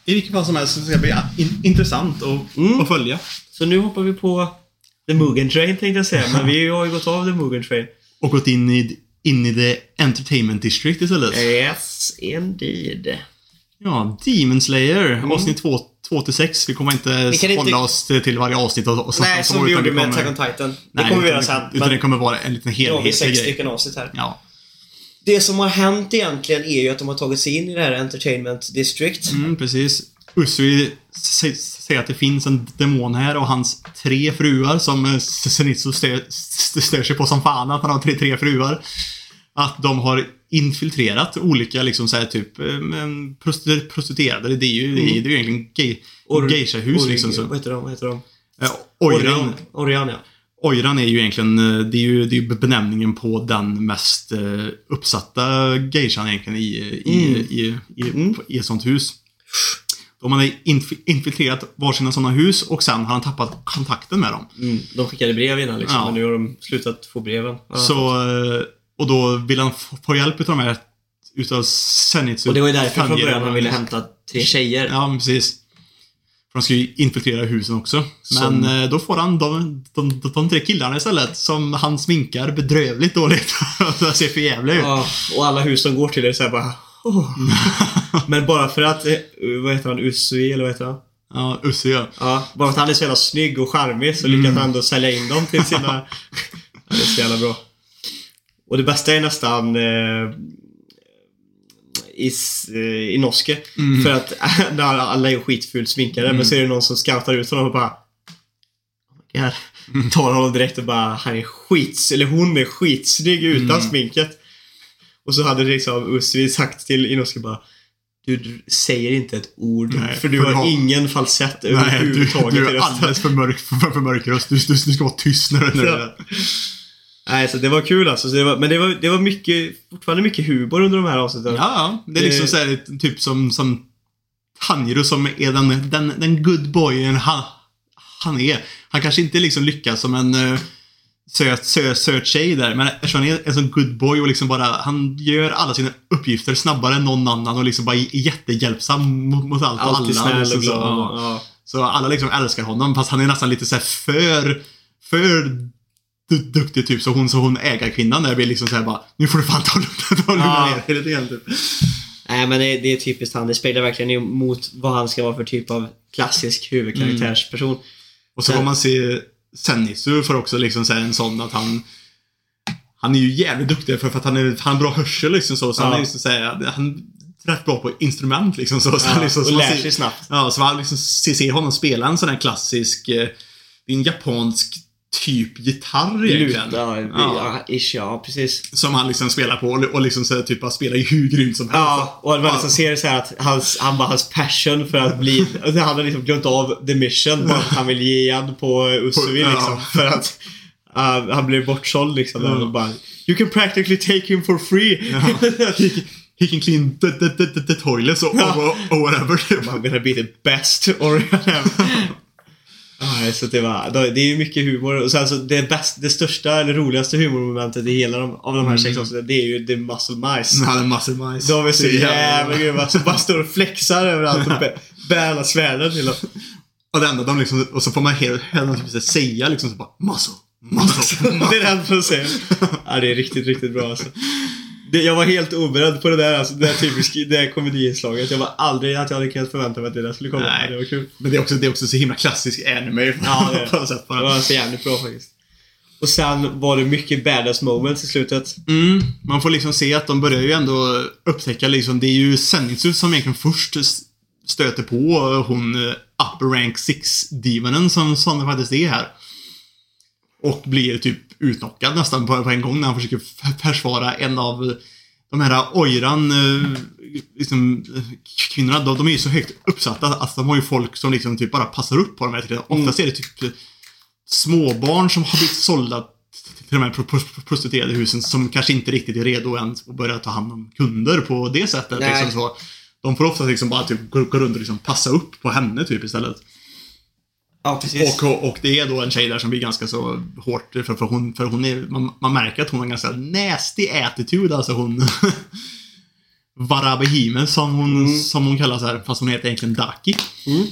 I vilket fall som helst så ska det bli in- intressant att, Mm. att följa. Så nu hoppar vi på The Mugen Train tänkte jag säga, men vi har ju gått av The Mugen Train. Och gått in i, in i the entertainment district istället. Yes, indeed. Ja, Demon Slayer, avsnitt 2 till 6. Vi kommer inte Mm. Vi inte- hålla oss till, varje avsnitt och, och Nej, om som vi gjorde med Attack on Titan. Det Nej, kommer vi göra sen. Utan det Men kommer vara en liten vi helhetlig sex stycken avsnitt här. Ja. Det som har hänt egentligen är ju att de har tagit sig in i det här Entertainment District. Mm, precis. Usui sä- säger att det finns en demon här och hans tre fruar som eh, Zenitsu stör, sig på som fan att han har tre, tre fruar. Att de har infiltrerat olika liksom så här, typ eh, prostituerade. Det är ju, det är ju egentligen Or- geishahus liksom. Så. Vad heter de? Vad heter de? Eh, Oiran, Orion, ja. Oiran är ju egentligen, det är ju, det är ju benämningen på den mest uppsatta geishan egentligen i, i, Mm. i, i, i ett sånt hus. De hade inf- infiltrerat varsina sådana hus och sen har han tappat kontakten med dem. Mm, de skickade brev innan liksom, Ja. men nu har de slutat få breven. Ja. Så, eh, och då vill han få- hjälp utav de här, utav Zenitsu. och det var ju därför från början de ville hämta tre tjejer. Ja, precis. För de ska ju infiltrera husen också. Som- Men eh, då får han de, de, de, de tre killarna istället som han sminkar bedrövligt dåligt. <laughs> det ser för jävla ut. Ja, och alla hus de går till är såhär bara... Oh. Men bara för att, eh, vad heter han, Usui eller vad heter han? Ja, Ussi ja. Ja, bara för att han är så jävla snygg och charmig så lyckas Mm. han ändå sälja in dem till sina... <laughs> ja, det är så jävla bra. Och det bästa är nästan eh, i, eh, i Norske. Mm. För att <laughs> när alla är skitfult sminkade men så är det någon som scoutar ut honom och bara oh. Mm. Tar honom direkt och bara han är skits eller hon är skitsnygg utan Mm. sminket. Och så hade liksom Usvi sagt till Inoske bara du, du säger inte ett ord Nej, för du för har du har- ingen falsett Nej, du, överhuvudtaget du i är alldeles för mörk för, för mörk röst. Du, du, du ska vara tyst när du... Du Ja. Nej, så det var kul alltså. Så det var, men det var, det var mycket, fortfarande mycket humor under de här avsnitten. Ja. Det är liksom Det- så här, typ som, som Tanjiro som är den, den, den good boyen han, han är. Han kanske inte liksom lyckas som en uh, söt, söt, söt tjej där, men eftersom han är en sån good boy och liksom bara, han gör alla sina uppgifter snabbare än någon annan och liksom bara är jättehjälpsam mot, mot allt och Alltid alla. snäll liksom och så, glad. ja. Ja. Så alla liksom älskar honom fast han är nästan lite så här för, för du- duktig typ. Så hon, så hon ägarkvinnan där blir liksom såhär bara Nu får du fan ta lugna ta lugna Ja. ner dig lite grann typ. Nej men det, det är typiskt han. Det speglar verkligen emot vad han ska vara för typ av klassisk huvudkaraktärsperson. Och så får man se Zenitsu för också liksom så en sån att han Han är ju jävligt duktig för, för att han, är, han har bra hörsel liksom så. Så han Ja. är liksom så här, han är rätt bra på instrument liksom så. så Ja, liksom, så och man lär sig snabbt. Ja, så man liksom ser, honom spela en sån här klassisk eh, en japansk typ gitarr egentligen. Luta, Ja. ja. ish, ja precis. Som han liksom spelar på och, liksom så här, typ bara spelar ju hur grymt som helst. Ja, och man liksom ser så att hans, han bara, hans passion för att bli... <laughs> Han har liksom glömt av the mission. Bara att han vill ge igen på Usui Ja. liksom. För att uh, han blir bortsåld liksom. Ja. Och bara, you can practically take him for free. He, can- he can clean the, the, the, the, the toilets or, or, or whatever. I'm gonna be the best or <laughs> Ja, så det, var, det är ju mycket humor och sen så det, bäst, det största eller roligaste humormomentet i hela de, av de här sex avsnitten det är ju The Muscle Mice. Han är massor majs. De är så jävla grymma som bara står och flexar överallt och bä- bär alla svärden till dem. Och det enda de liksom, och så får man hela hela typ säga liksom så bara muscle, muscle, <laughs> Det är det enda de säger. Ja, det är riktigt, riktigt bra alltså. Det, jag var helt oberedd på det där, alltså, det här typiska, det här komediinslaget. Jag var aldrig att jag hade kunnat förvänta mig att det där skulle komma. Nej. Det var kul. Men det är också, det är också så himla klassisk anime Ja, det det. <laughs> på något sätt. Det Bara. var så jävligt bra faktiskt. Och sen var det mycket badass moments i slutet. Mm, man får liksom se att de börjar ju ändå upptäcka liksom, det är ju Zenitsu som egentligen först stöter på hon eh, upper rank 6-demonen som, det faktiskt är här. Och blir typ utknockad nästan på, på en gång när han försöker försvara en av de här Oiran, eh, liksom, kvinnorna, de, de är ju så högt uppsatta att de har ju folk som liksom typ bara passar upp på dem. hela tiden. Oftast är det typ småbarn som har blivit sålda till de här pro- pro- prostituerade husen som kanske inte riktigt är redo än att börja ta hand om kunder på det sättet. Nej. Liksom så. De får ofta liksom bara typ gå runt och liksom passa upp på henne typ istället. Ja, precis. Och, och det är då en tjej där som blir ganska så hårt, för, för hon, för hon är, man, man märker att hon har ganska nasty attitude, alltså hon <laughs> Varabehime som hon, som hon kallas här, fast hon heter egentligen Daki. Mm.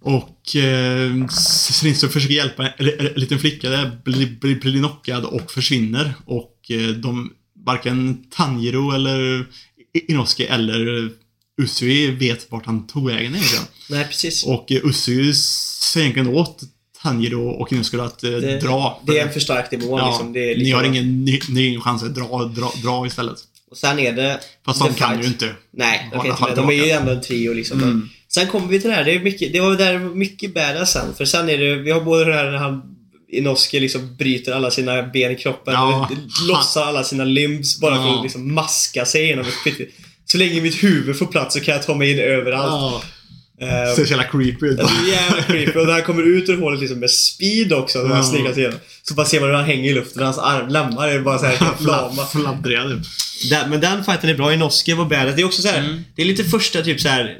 Och eh, Srinso försöker hjälpa en, en, en liten flicka där, blir, blir, blir knockad och försvinner. Och eh, de, varken Tanjiro eller Inosuke eller Usui vet vart han tog vägen egentligen. Nej, precis. Och eh, Usui säger egentligen åt Tanjiro och Inosuke att eh, det, dra. det är en förstärkt nivå ja, liksom. Det är ni, lika har bra. ingen, ni, ni har ingen chans att dra, dra, dra istället. Och sen är det... Fast de kan Fight. ju inte. Nej, de, kan inte de är ju ändå en trio liksom. Mm. Sen kommer vi till det här. Det, är mycket, det var där mycket badass sen. För sen är det, vi har både det här när han Inosuke liksom bryter alla sina ben i kroppen. Ja, lossar alla sina limbs bara för Ja. att liksom maska sig genom ett pytte. Så länge mitt huvud får plats så kan jag ta mig in överallt. Ja, Ehm, ser så jävla creepy ut. jävligt creepy. Och när han kommer ut ur hålet liksom med speed också, när han Ja. sig igenom. Så bara ser man hur han hänger i luften. Hans arm, lemmar är bara såhär helt <laughs> lama. Fladdriga typ. Den, men den fighten är bra. Inosuke var badass. Det är också så här, Mm. Det är lite första typ så här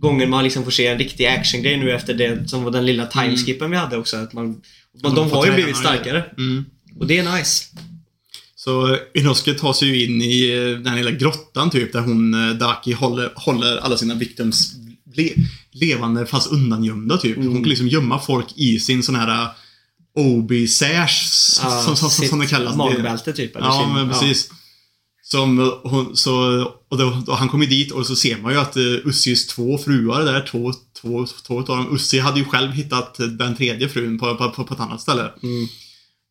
gången man liksom får se en riktig actiongrej nu efter det som var den lilla timeskippen vi hade också. Att man, man, de har ju blivit starkare. Mm. Och det är nice. Så Inosuke tar sig ju in i eh, den här lilla grottan typ, där hon, eh, Daki, håller, håller alla sina victims le, levande fast undangömda typ. Hon kan liksom gömma folk i sin sån här eh, Obi-sash, som, som, som, som det kallas. Magbälte typ. Eller Ja, sin- men precis. Som eh, hon, så, och då, då han kommer dit och så ser man ju att uh, Ussis två fruar där, två, två, två utav dem. Ussi hade ju själv hittat den tredje frun på, på, på, på ett annat ställe. Mm.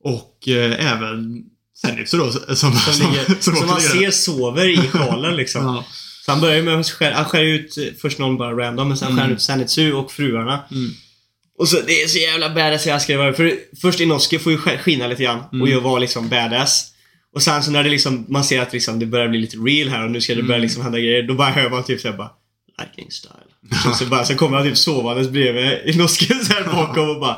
Och eh, även Zenitsu då, som, som, Som, ligger, som, också man ser sover i sjalen liksom. Ja. Så han börjar ju med att skära, han skär ut först någon bara random, men sen skär han ut Sanitsu och fruarna. Mm. Och så det är så jävla badass jag det. För först Inosuke får ju sk- skina lite grann Mm. och gör vara liksom badass. Och sen så när det liksom, man ser att liksom det börjar bli lite real här och nu ska det Mm. börja liksom hända grejer. Då bara hör man typ såhär bara Liking style. Och så, bara, så kommer han typ sovandes bredvid Inosuke såhär bakom och bara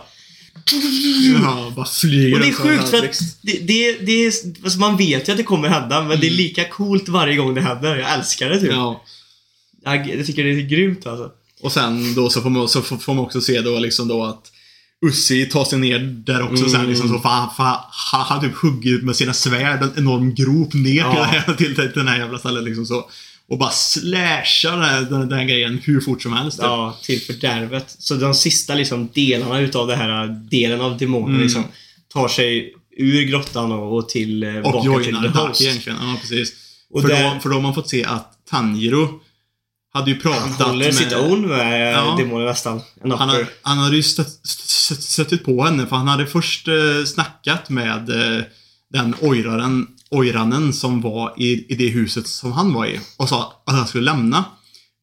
ja, <laughs> bara flyger och det är sjukt för att det, det, det är, alltså man vet ju att det kommer hända men det är lika coolt varje gång det händer. Jag älskar det typ. Mm. Ja. Jag, jag tycker det är grymt alltså. Och sen då så får man, så får, man också se då liksom då att Ussi tar sig ner där också Mm. sen liksom så han, för han, typ huggit med sina svärd en enorm grop ner Ja. till, <laughs> till, till, till den här jävla stället liksom så. Och bara slashar den, den, den grejen hur fort som helst. typ. Ja, till fördärvet. Så de sista liksom delarna utav den här delen av demonen Mm. liksom tar sig ur grottan och, och till eh, Och joinar Dark egentligen. Ja, precis. Och för, där- då, för då har man fått se att Tanjiro hade ju pratat Han håller med... sitt own med Ja. ja. demonen nästan. Han, har, han hade ju stött, stött, stöttit på henne för han hade först eh, snackat med eh, den ojraren, ojranen som var i, i det huset som han var i och sa att han skulle lämna.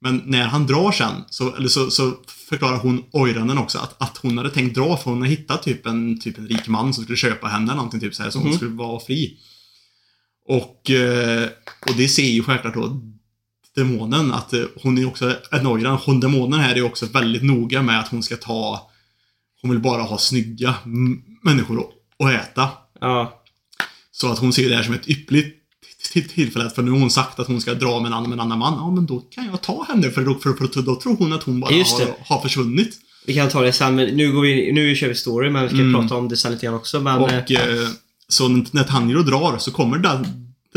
Men när han drar sen så, eller så, så förklarar hon ojranen också att, att hon hade tänkt dra för hon hade hittat typ en, typ en rik man som skulle köpa henne eller någonting typ så här så hon Mhm. skulle vara fri. Och, eh, och det ser ju självklart då demonen att eh, hon är också en ojran. Hon demonen här är också väldigt noga med att hon ska ta hon vill bara ha snygga människor att äta. Ja. Så att hon ser det här som ett ypperligt tillfälle. För nu har hon sagt att hon ska dra med en annan, med en annan man. Ja, men då kan jag ta henne för då, för, för, då tror hon att hon bara har, har försvunnit. Vi kan ta det sen, men nu, går vi, nu kör vi story, men vi ska Mm. prata om det sen lite grann också. Men, Och eh, eh, så när Tanjiro drar så kommer Da-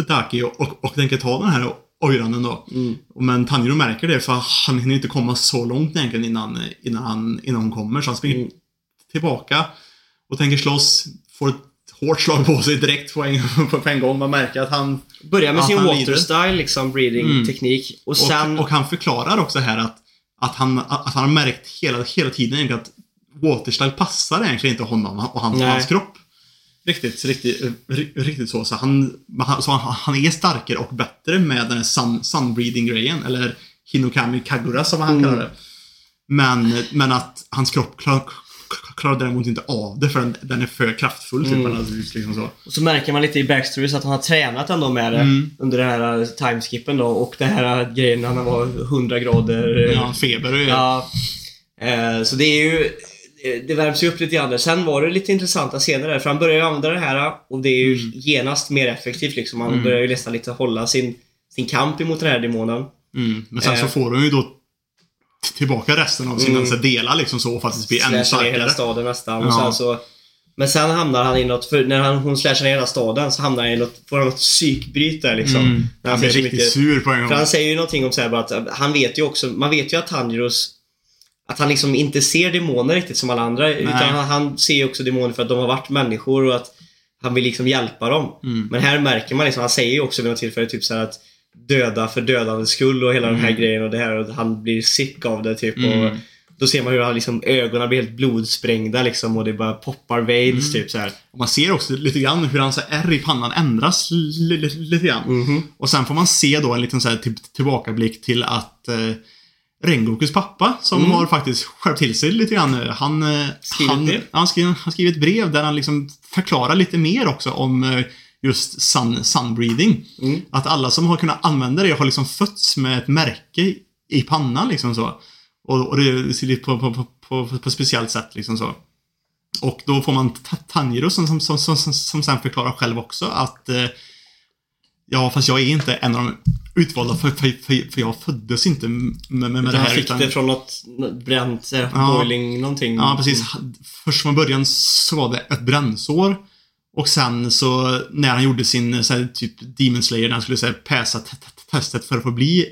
Daki och, och, och tänker ta den här ojranen då. mm, Men Tanjiro märker det för han hinner inte komma så långt egentligen innan, innan, han, innan hon kommer. Så han springer Mm. tillbaka och tänker slåss. Får hårt slag på sig direkt på en, <laughs> på en gång. Man märker att han... börjar med sin han water lider. style, liksom breeding-teknik. Och sen... Och, och han förklarar också här att, att, han, att han har märkt hela, hela tiden egentligen att Waterstyle passar egentligen inte honom och hans, Nej. hans kropp. Riktigt, riktigt, ri- riktigt så. Så, han, han- så han, han är starkare och bättre med den här sun, sunbreeding-grejen. Eller Hinokami Kagura som han Mm. kallar det. Men, men att hans kropp klarar, klarar däremot inte av det för den, är för kraftfull. Typ, Mm. eller liksom så. Och så märker man lite i backstories att han har tränat ändå med det Mm. under den här timeskippen då. Och den här grejen när han var 100 grader. Ja, feber och Ja. Eh, så det är ju... eh, Det värms ju upp lite grann. Sen var det lite intressanta scener där. För han börjar ju använda det här och det är ju Mm. genast mer effektivt liksom. Han Mm. börjar ju nästan lite hålla sin, sin kamp emot den här demonen. Mm. Men sen Eh. så får de ju då tillbaka resten av sina Mm. så delar liksom så och faktiskt bli ännu Slashar ner hela starkare. staden nästan. Och Ja. sen så, men sen hamnar han i något, för när han, hon slashar ner hela staden så hamnar han i något, får han något psykbryt där liksom. Mm. Han ser blir riktigt mycket- sur på en gång. För han säger ju någonting om så här bara att han vet ju också, man vet ju att Tanjiros att han liksom inte ser demoner riktigt som alla andra. Utan han, han ser ju också demoner för att de har varit människor och att han vill liksom hjälpa dem. Mm. Men här märker man liksom, han säger ju också vid något tillfälle typ så att döda för dödandets skull och hela den här grejen och det här och han blir sick av det typ. Och Mm. då ser man hur han liksom, ögonen blir helt blodsprängda liksom och det bara poppar veins typ så här. Och man ser också lite grann hur hans R i pannan ändras li- li- lite grann. Mhm. Och sen får man se då en liten så här till, tillbakablick till att eh, Rengokus pappa, som Mm. har faktiskt skärpt till sig lite grann nu. Han, eh, Skrivit han, han, skriver, han skriver ett brev där han liksom förklarar lite mer också om eh, just sun, sunbreeding. Mm. Att alla som har kunnat använda det har liksom fötts med ett märke i pannan liksom så. Och, och det ser lite på, på, på, på, på speciellt sätt liksom så. Och då får man Ta- Tanjiro som, som, som, som, som sen förklarar själv också att eh, Ja, fast jag är inte en av de utvalda för, för, för, för jag föddes inte med, med, med det han här. fick utan- det från något bränt, eh, Ja. boiling någonting. Ja, precis. Först från början så var det ett brännsår. Och sen så när han gjorde sin så här, typ Demon Slayer, när han skulle så här, passa testet för att få bli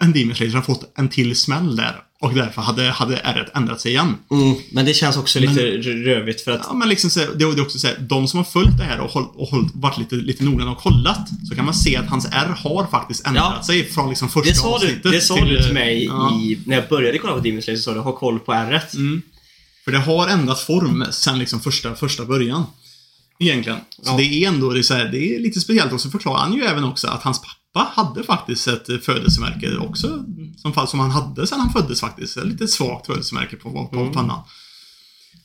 en Demon Slayer, så han fått en till smäll där. Och därför hade, hade ärret ändrat sig igen. Mm, men det känns också lite rövigt för att Ja, men liksom så, det är också så här, de som har följt det här och, håll, och håll, varit lite, lite noggranna och kollat, så kan man se att hans R har faktiskt ändrat Ja. sig från liksom första Det sa du, avsnittet det sa till, du till mig ja. i, när jag började kolla på Demon Slayer så sa du ha koll på ärret. Mm. För det har ändrat form sen liksom första, första början. Egentligen. Så Ja. det är ändå det är, här, det är lite speciellt. Och så förklarar han ju även också att hans pappa hade faktiskt ett eh, födelsemärke också. Som, fall som han hade sen han föddes faktiskt. Ett lite svagt födelsemärke på, på Mm. pannan.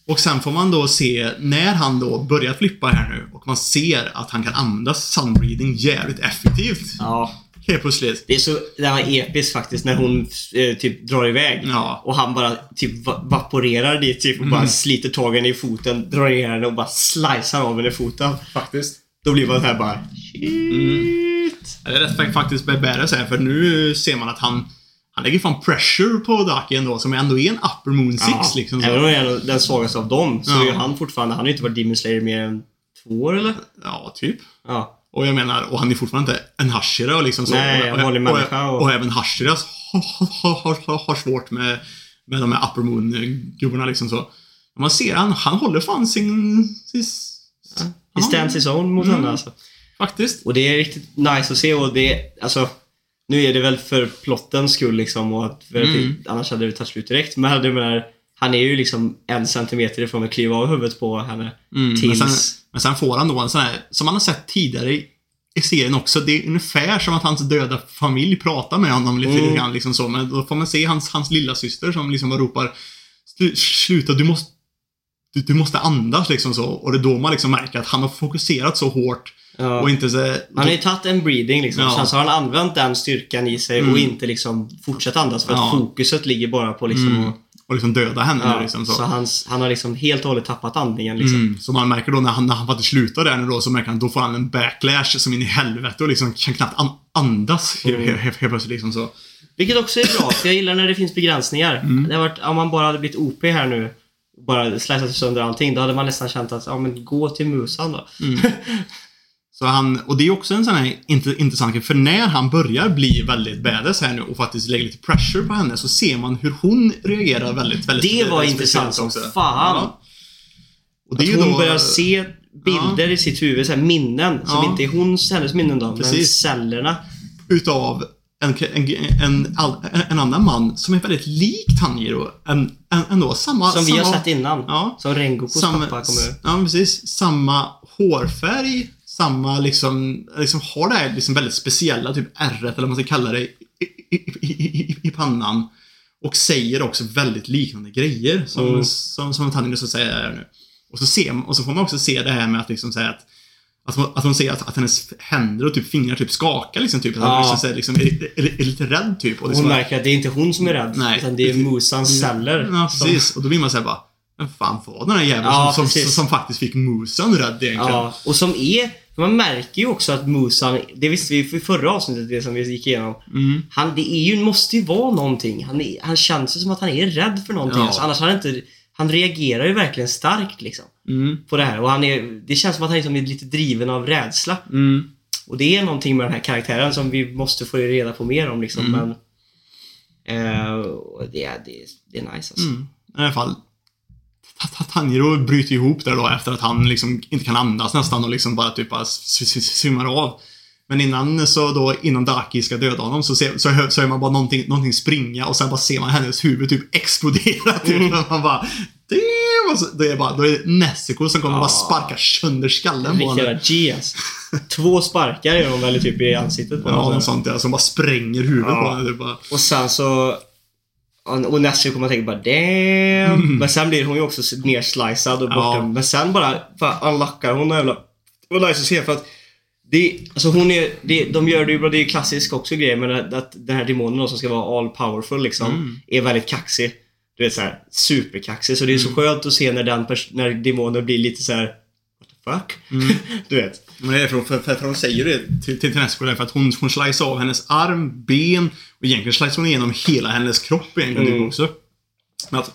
Och sen får man då se, när han då börjar flippa här nu och man ser att han kan använda sunbreeding jävligt effektivt. Ja. Helt plötsligt. Det är så det var episkt faktiskt när hon eh, typ drar iväg. Ja. Och han bara typ va- vaporerar dit typ och bara sliter tag i foten, drar ner henne och bara slicear av henne i foten. Faktiskt. Då blir man här bara shit. Ja, Det är rätt faktiskt badass här, för nu ser man att han han lägger fan pressure på Daki ändå, som ändå är en upper moon six Ja. liksom. Så. Även om han är den svagaste av dem så Ja. är han fortfarande, han har ju inte varit Demon Slayer mer än två år eller? Ja, typ. Ja. Och jag menar, och han är fortfarande inte en Hashira liksom så. Nej, och, och, och, och, och- även Hashiras har, har, har, har, svårt med, med de här Upper Moon-gubbarna liksom så. Men man ser han, han håller fan sin... sin He stands his own mot Mm. henne alltså. Faktiskt. Och det är riktigt nice att se och det, alltså Nu är det väl för plottens skull liksom och att, Mm. annars hade det tagit slut direkt. Men jag menar, han är ju liksom en centimeter ifrån att kliva av huvudet på henne. Mm, Tills... men sen får han då en sån här, som man har sett tidigare i, serien också, det är ungefär som att hans döda familj pratar med honom lite Mm. grann liksom så, men då får man se hans, hans lilla syster som liksom bara ropar "Slu- Sluta, du måste du, du måste andas liksom så. Och det är då man liksom märker att han har fokuserat så hårt Ja. och inte så... Han har ju tagit en breathing liksom. Ja. Sen så har han använt den styrkan i sig och Mm. inte liksom fortsatt andas för att Ja. fokuset ligger bara på liksom Mm. att, och liksom döda henne ja, liksom så. så hans, han har liksom helt och hållet tappat andningen liksom. Mm, så man märker då när han, när han faktiskt slutar där nu då, så märker han då får han en backlash som in i helvete och liksom kan knappt an, andas helt, Mm. helt, helt plötsligt liksom så. Vilket också är bra, för jag gillar när det finns begränsningar. Mm. Det varit, om man bara hade blivit OP här nu och bara slicat sönder allting, då hade man nästan känt att, ja men gå till musan då. <laughs> Så han, och det är också en sån här int- intressant grej, för när han börjar bli väldigt badass här nu och faktiskt lägger lite pressure på henne så ser man hur hon reagerar väldigt, väldigt Det var intressant som fan. Ja. Och Att är hon då- börjar se bilder i sitt huvud, så här minnen, som Ja. inte är hons, hennes minnen då, men Precis. cellerna. utav en, en, en, en annan man som är väldigt lik Tanjiro. En, en, ändå samma... Som vi samma, har sett innan. Ja. Som Rengokos pappa kommer ja, men precis. Samma hårfärg, samma liksom, liksom har det här liksom väldigt speciella typ ärret eller vad man ska kalla det i, i, i, i, i pannan. Och säger också väldigt liknande grejer som, Mm. som, som Tanjiro så säger nu. Och så, ser, och så får man också se det här med att liksom säga att att hon, att hon ser att, att hennes händer och typ fingrar typ skakar liksom. Typ, att hon Ja. liksom, så här, liksom, är, är, är lite rädd typ. Och Och liksom, hon märker att det är inte hon som är rädd, Nej. utan det är musans celler. Ja, som- precis. Och då blir man säga bara, vem fan var den här jäveln Ja, som, som, precis. som faktiskt fick musen rädd egentligen? Ja, och som är... Man märker ju också att Musan, det visste vi i förra avsnittet, det som vi gick igenom. Mm. Han, det är ju, måste ju vara någonting. Han, är, han känns ju som att han är rädd för någonting. Ja. Alltså, annars har han inte... Han reagerar ju verkligen starkt liksom. Mm. På det här. Och han är, det känns som att han liksom är lite driven av rädsla. Mm. Och det är någonting med den här karaktären som vi måste få reda på mer om liksom. Mm. Men... Eh, det, är- det, är- det är nice alltså. Mm. I alla fall. Ta- ta- Tanjiro bryter ihop där då efter att han liksom inte kan andas nästan och liksom bara typ bara svimmar av. Men innan så då, innan Daki ska döda honom så ser, så hör, så hör man bara någonting, någonting springa och sen bara ser man hennes huvud typ <laughs> explodera typ. Mm. Man bara Damn! Och så, då är det bara, då är det Nessico som kommer Ja. bara sparka sönder skallen på honom. alltså. <laughs> Två sparkar gör de väl typ i ansiktet på Ja, honom. något sånt ja. Som bara spränger huvudet Ja. på honom. typ bara. Och sen så... Och Nessie kommer att tänka bara damn. Men sen blir hon ju också nerslicead och borta. Ja. Men sen bara fan, unlockar hon och jävla... Det var nice att se för att det, alltså hon är, det, de gör det ju bra, det är klassisk också grej men att, att den här demonen då, som ska vara all powerful liksom Mm. är väldigt kaxig. Du vet såhär superkaxig. Så det är så skönt att se när den när demonen blir lite så här. What the fuck? Mm. <laughs> du vet. Men det är för, för, för, för hon säger det till, till, där, för att hon, hon slicear av hennes arm, ben och egentligen slicear hon igenom hela hennes kropp egentligen Mm. typ också. Men att,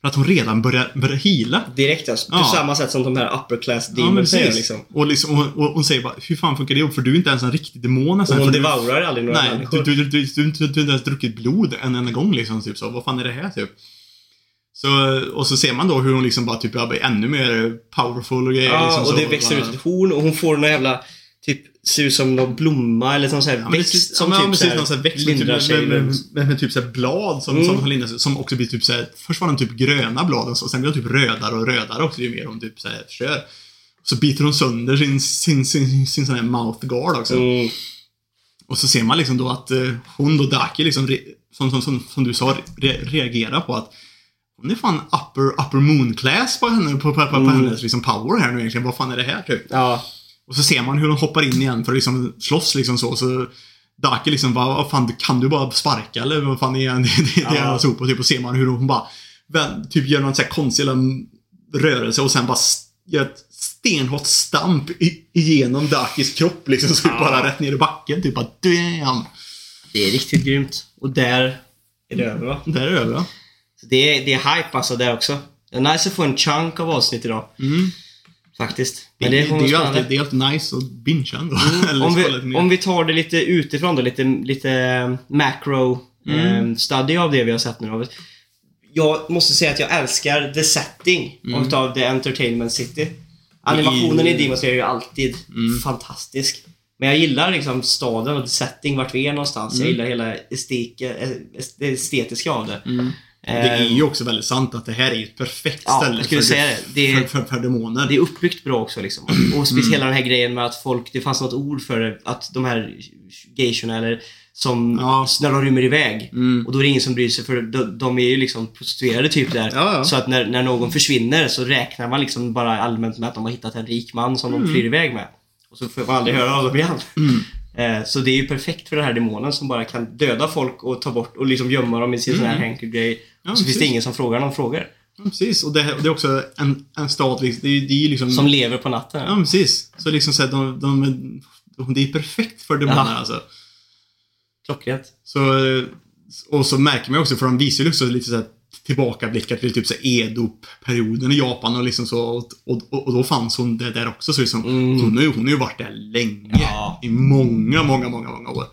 att hon redan börjar, börjar heala. Direkt alltså. På Ja. samma sätt som de här upper class Ja, demons säger precis. liksom. Och, liksom, och, och hon säger bara, hur fan funkar det? För du är inte ens en riktig demon nästan. Och hon du- devourar aldrig några Nej, människor. du, du, du, du, du, du, du har inte ens druckit blod en enda gång liksom. Typ så. Vad fan är det här typ? Så, och så ser man då hur hon liksom bara typ blir ännu mer powerful och grejer. Ja, liksom, och så, det växer ut ett horn och hon får någon jävla, typ, ser ut som någon blomma eller någon sån här Ja, men växt precis, som ja, typ precis, såhär någon sån här växt med, typ, lindrar sig med, med, runt. med, med typ så blad som, Mm. som, lindrar sig, som också blir typ så här, Först var de typ gröna bladen, så, sen blir de typ rödare och rödare också ju mer hon typ så här, kör. Så biter hon sönder sin, sin, sin, sin sån här mouth guard också. Mm. Och så ser man liksom då att eh, hon och Daki liksom, som, som, som, som du sa, re, reagerar på att hon är fan upper, upper moon class på henne, på, på, på, Mm. på hennes liksom power här nu egentligen. Vad fan är det här typ? Ja. Och så ser man hur de hoppar in igen för att liksom slåss liksom så. så Daki liksom bara, vad fan, kan du bara sparka eller vad fan är det, <laughs> det, det Ja. är så på? Typ, och ser man hur hon bara, vän, typ gör någon sån här konstig rörelse och sen bara gör ett stenhårt stamp igenom Dakis kropp liksom. Så Ja. bara rätt ner i backen. Typ bara, damn. Det är riktigt grymt. Och där är det över va? Där är det över. ja. Det, är, det är hype alltså där också. Det är nice att få en chunk av avsnitt idag. Mm. Faktiskt. Det, Men det, det, det, är ju alltid, det är alltid nice att bingea ändå. <laughs> Eller om, vi, om vi tar det lite utifrån då, lite, lite eh, macro Mm. eh, study av det vi har sett nu då. Jag måste säga att jag älskar the setting Mm. utav The Entertainment City. Animationen I- Demon Slayer är ju alltid Mm. fantastisk. Men jag gillar liksom staden och the setting, vart vi är någonstans. Jag Mm. gillar hela estika, eh, det estetiska av det. Mm. Det är ju också väldigt sant att det här är ju ett perfekt Ja, ställe skulle för, säga det. Det är- för, för, för demoner. Det är uppbyggt bra också liksom. Och speciellt Mm. hela den här grejen med att folk, det fanns något ord för det, att de här geishorna eller som, Ja. när de rymmer iväg. Mm. Och då är det ingen som bryr sig för de, de är ju liksom prostituerade typ där. Ja, ja. Så att när, när någon försvinner så räknar man liksom bara allmänt med att de har hittat en rik man som de flyr iväg med. Och så får man aldrig höra av dem igen. Mm. Eh, så det är ju perfekt för den här demonen som bara kan döda folk och ta bort och liksom gömma dem i sin sån här Mm. Ja, och så finns det precis. ingen som frågar någon frågor. Ja, precis. Och det, här- det är också en, en liksom, det är, det är liksom... Som lever på natten. Ja, precis. Så liksom så att de, de, de, det är perfekt för demoner Ja. alltså. Klockrent. Så, och så märker man också, för de visar ju också lite så här tillbakablickar till typ så här Edo-perioden i Japan och liksom så. Och, och, och då fanns hon där också. Så liksom, Mm. hon, har ju, hon har ju varit där länge. Ja. I många, många, många, många år.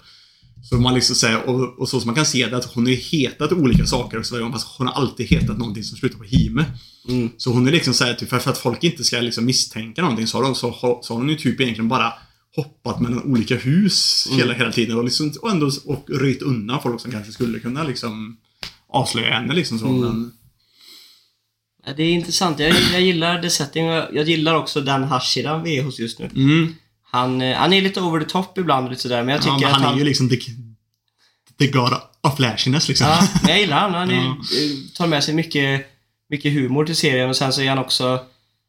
Så man liksom säger, och, och så som man kan se det att hon har ju hetat olika saker också varje gång, fast hon har alltid hetat någonting som slutar på hime. Mm. Så hon är liksom såhär, typ, för, att folk inte ska liksom misstänka någonting så har, de, så, har, så har hon ju typ egentligen bara hoppat mellan olika hus Mm. hela, hela tiden och, liksom, och ändå och röjt undan folk som kanske skulle kunna liksom avslöja henne liksom så. Mm. Men, Ja, det är intressant. Jag, jag gillar the setting. Jag jag gillar också den Hashiran vi är hos just nu. mm, Han, eh, han är lite over the top ibland och lite sådär, men jag tycker ja, men att han, han... är ju liksom the, the god of flashiness liksom. Ja, men jag gillar han. Han är, eh, tar med sig mycket, mycket humor till serien och sen så är han också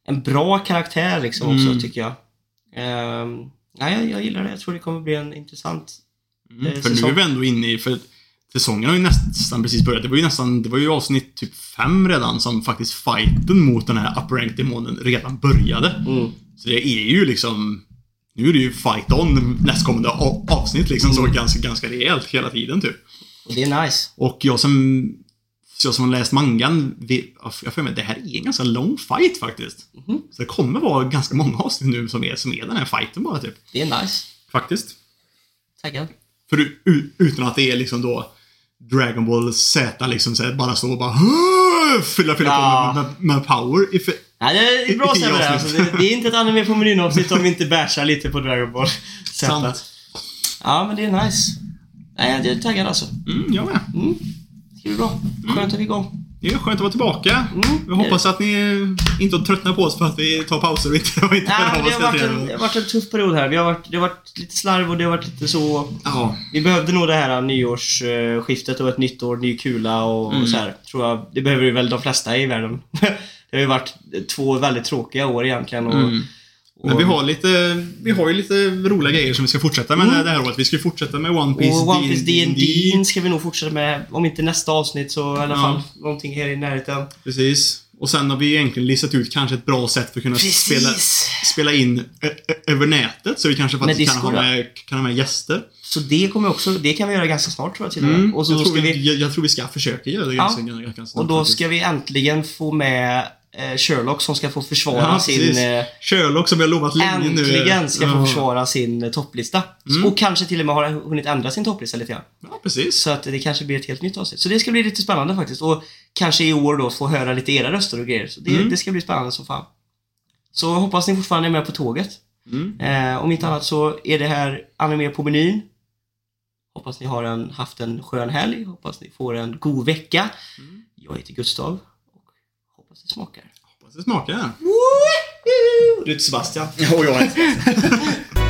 en bra karaktär liksom också, Mm. tycker jag. Ehm, nej, jag, jag gillar det. Jag tror det kommer bli en intressant... Mm, eh, för nu säsong. är vi ändå inne i, för säsongen har ju nästan precis börjat. Det var ju nästan, det var ju avsnitt typ fem redan som faktiskt fighten mot den här upper rank demonen redan började. Mm. Så det är ju liksom, nu är det ju fight on nästkommande avsnitt liksom så Mm. ganska, ganska rejält hela tiden typ. Och det är nice. Och jag som, så jag som har läst mangan, jag får med det här är en ganska lång fight faktiskt. Mhm. Så det kommer vara ganska många avsnitt nu som är, som är den här fighten bara typ. Det är nice. Faktiskt. Taggad. För utan att det är liksom då Dragon Ball Z liksom så bara stå och bara fylla, fylla Ja. på med, med, med power. Nej, det är bra <laughs> det. avsnitt. Alltså, det. Det är inte ett anime på menyn avsnitt om vi inte bashar lite på Dragon Ball. <laughs> Sant. Ja, men det är nice. Nej, jag är taggad alltså. Mm, jag med. Mm. Det ska bli bra. Skönt att vi är igång. Det är skönt att vara tillbaka. Mm. Jag hoppas att ni inte tröttnar på oss för att vi tar pauser och inte, och inte Nej, det har, varit en, det har varit en tuff period här. Vi har varit, det har varit lite slarv och det har varit lite så... Ja. Vi behövde nog det här nyårsskiftet och ett nytt år, ny kula och, Mm. och så här. Tror jag. Det behöver ju väl de flesta i världen. <laughs> det har ju varit två väldigt tråkiga år egentligen. Och, Mm. Men vi har lite, vi har ju lite roliga grejer som vi ska fortsätta med Mm. det här året. Vi ska ju fortsätta med One Piece, och One Piece D&D. Ska vi nog fortsätta med. Om inte nästa avsnitt så i alla Ja. fall någonting här i närheten. Precis. Och sen har vi egentligen listat ut kanske ett bra sätt för att kunna spela, Precis! spela in över nätet. Så vi kanske faktiskt kan ha, med, kan ha med gäster. Så det kommer också, det kan vi göra ganska snart tror jag till. Mm. Och så jag, tror vi, vi, jag, jag tror vi ska försöka göra det Ja. ganska, ganska, snart och då ska vi äntligen få med Sherlock som ska få försvara Ja, sin... precis. Eh, Sherlock som har lovat länge nu. äntligen ska få försvara sin eh, topplista. Mm. Och kanske till och med har hunnit ändra sin topplista lite grann. Ja, precis. Så att det kanske blir ett helt nytt avsnitt. Så det ska bli lite spännande faktiskt. Och kanske i år då få höra lite era röster och grejer. Så det, Mm. det ska bli spännande som fan. Så hoppas ni fortfarande är med på tåget. Mm. Eh, om inte annat så är det här anime på menyn. Hoppas ni har en, haft en skön helg. Hoppas ni får en god vecka. Mm. Jag heter Gustav. Och hoppas det smakar. Hoppas det smakar. Du heter Sebastian. Och jag heter <laughs>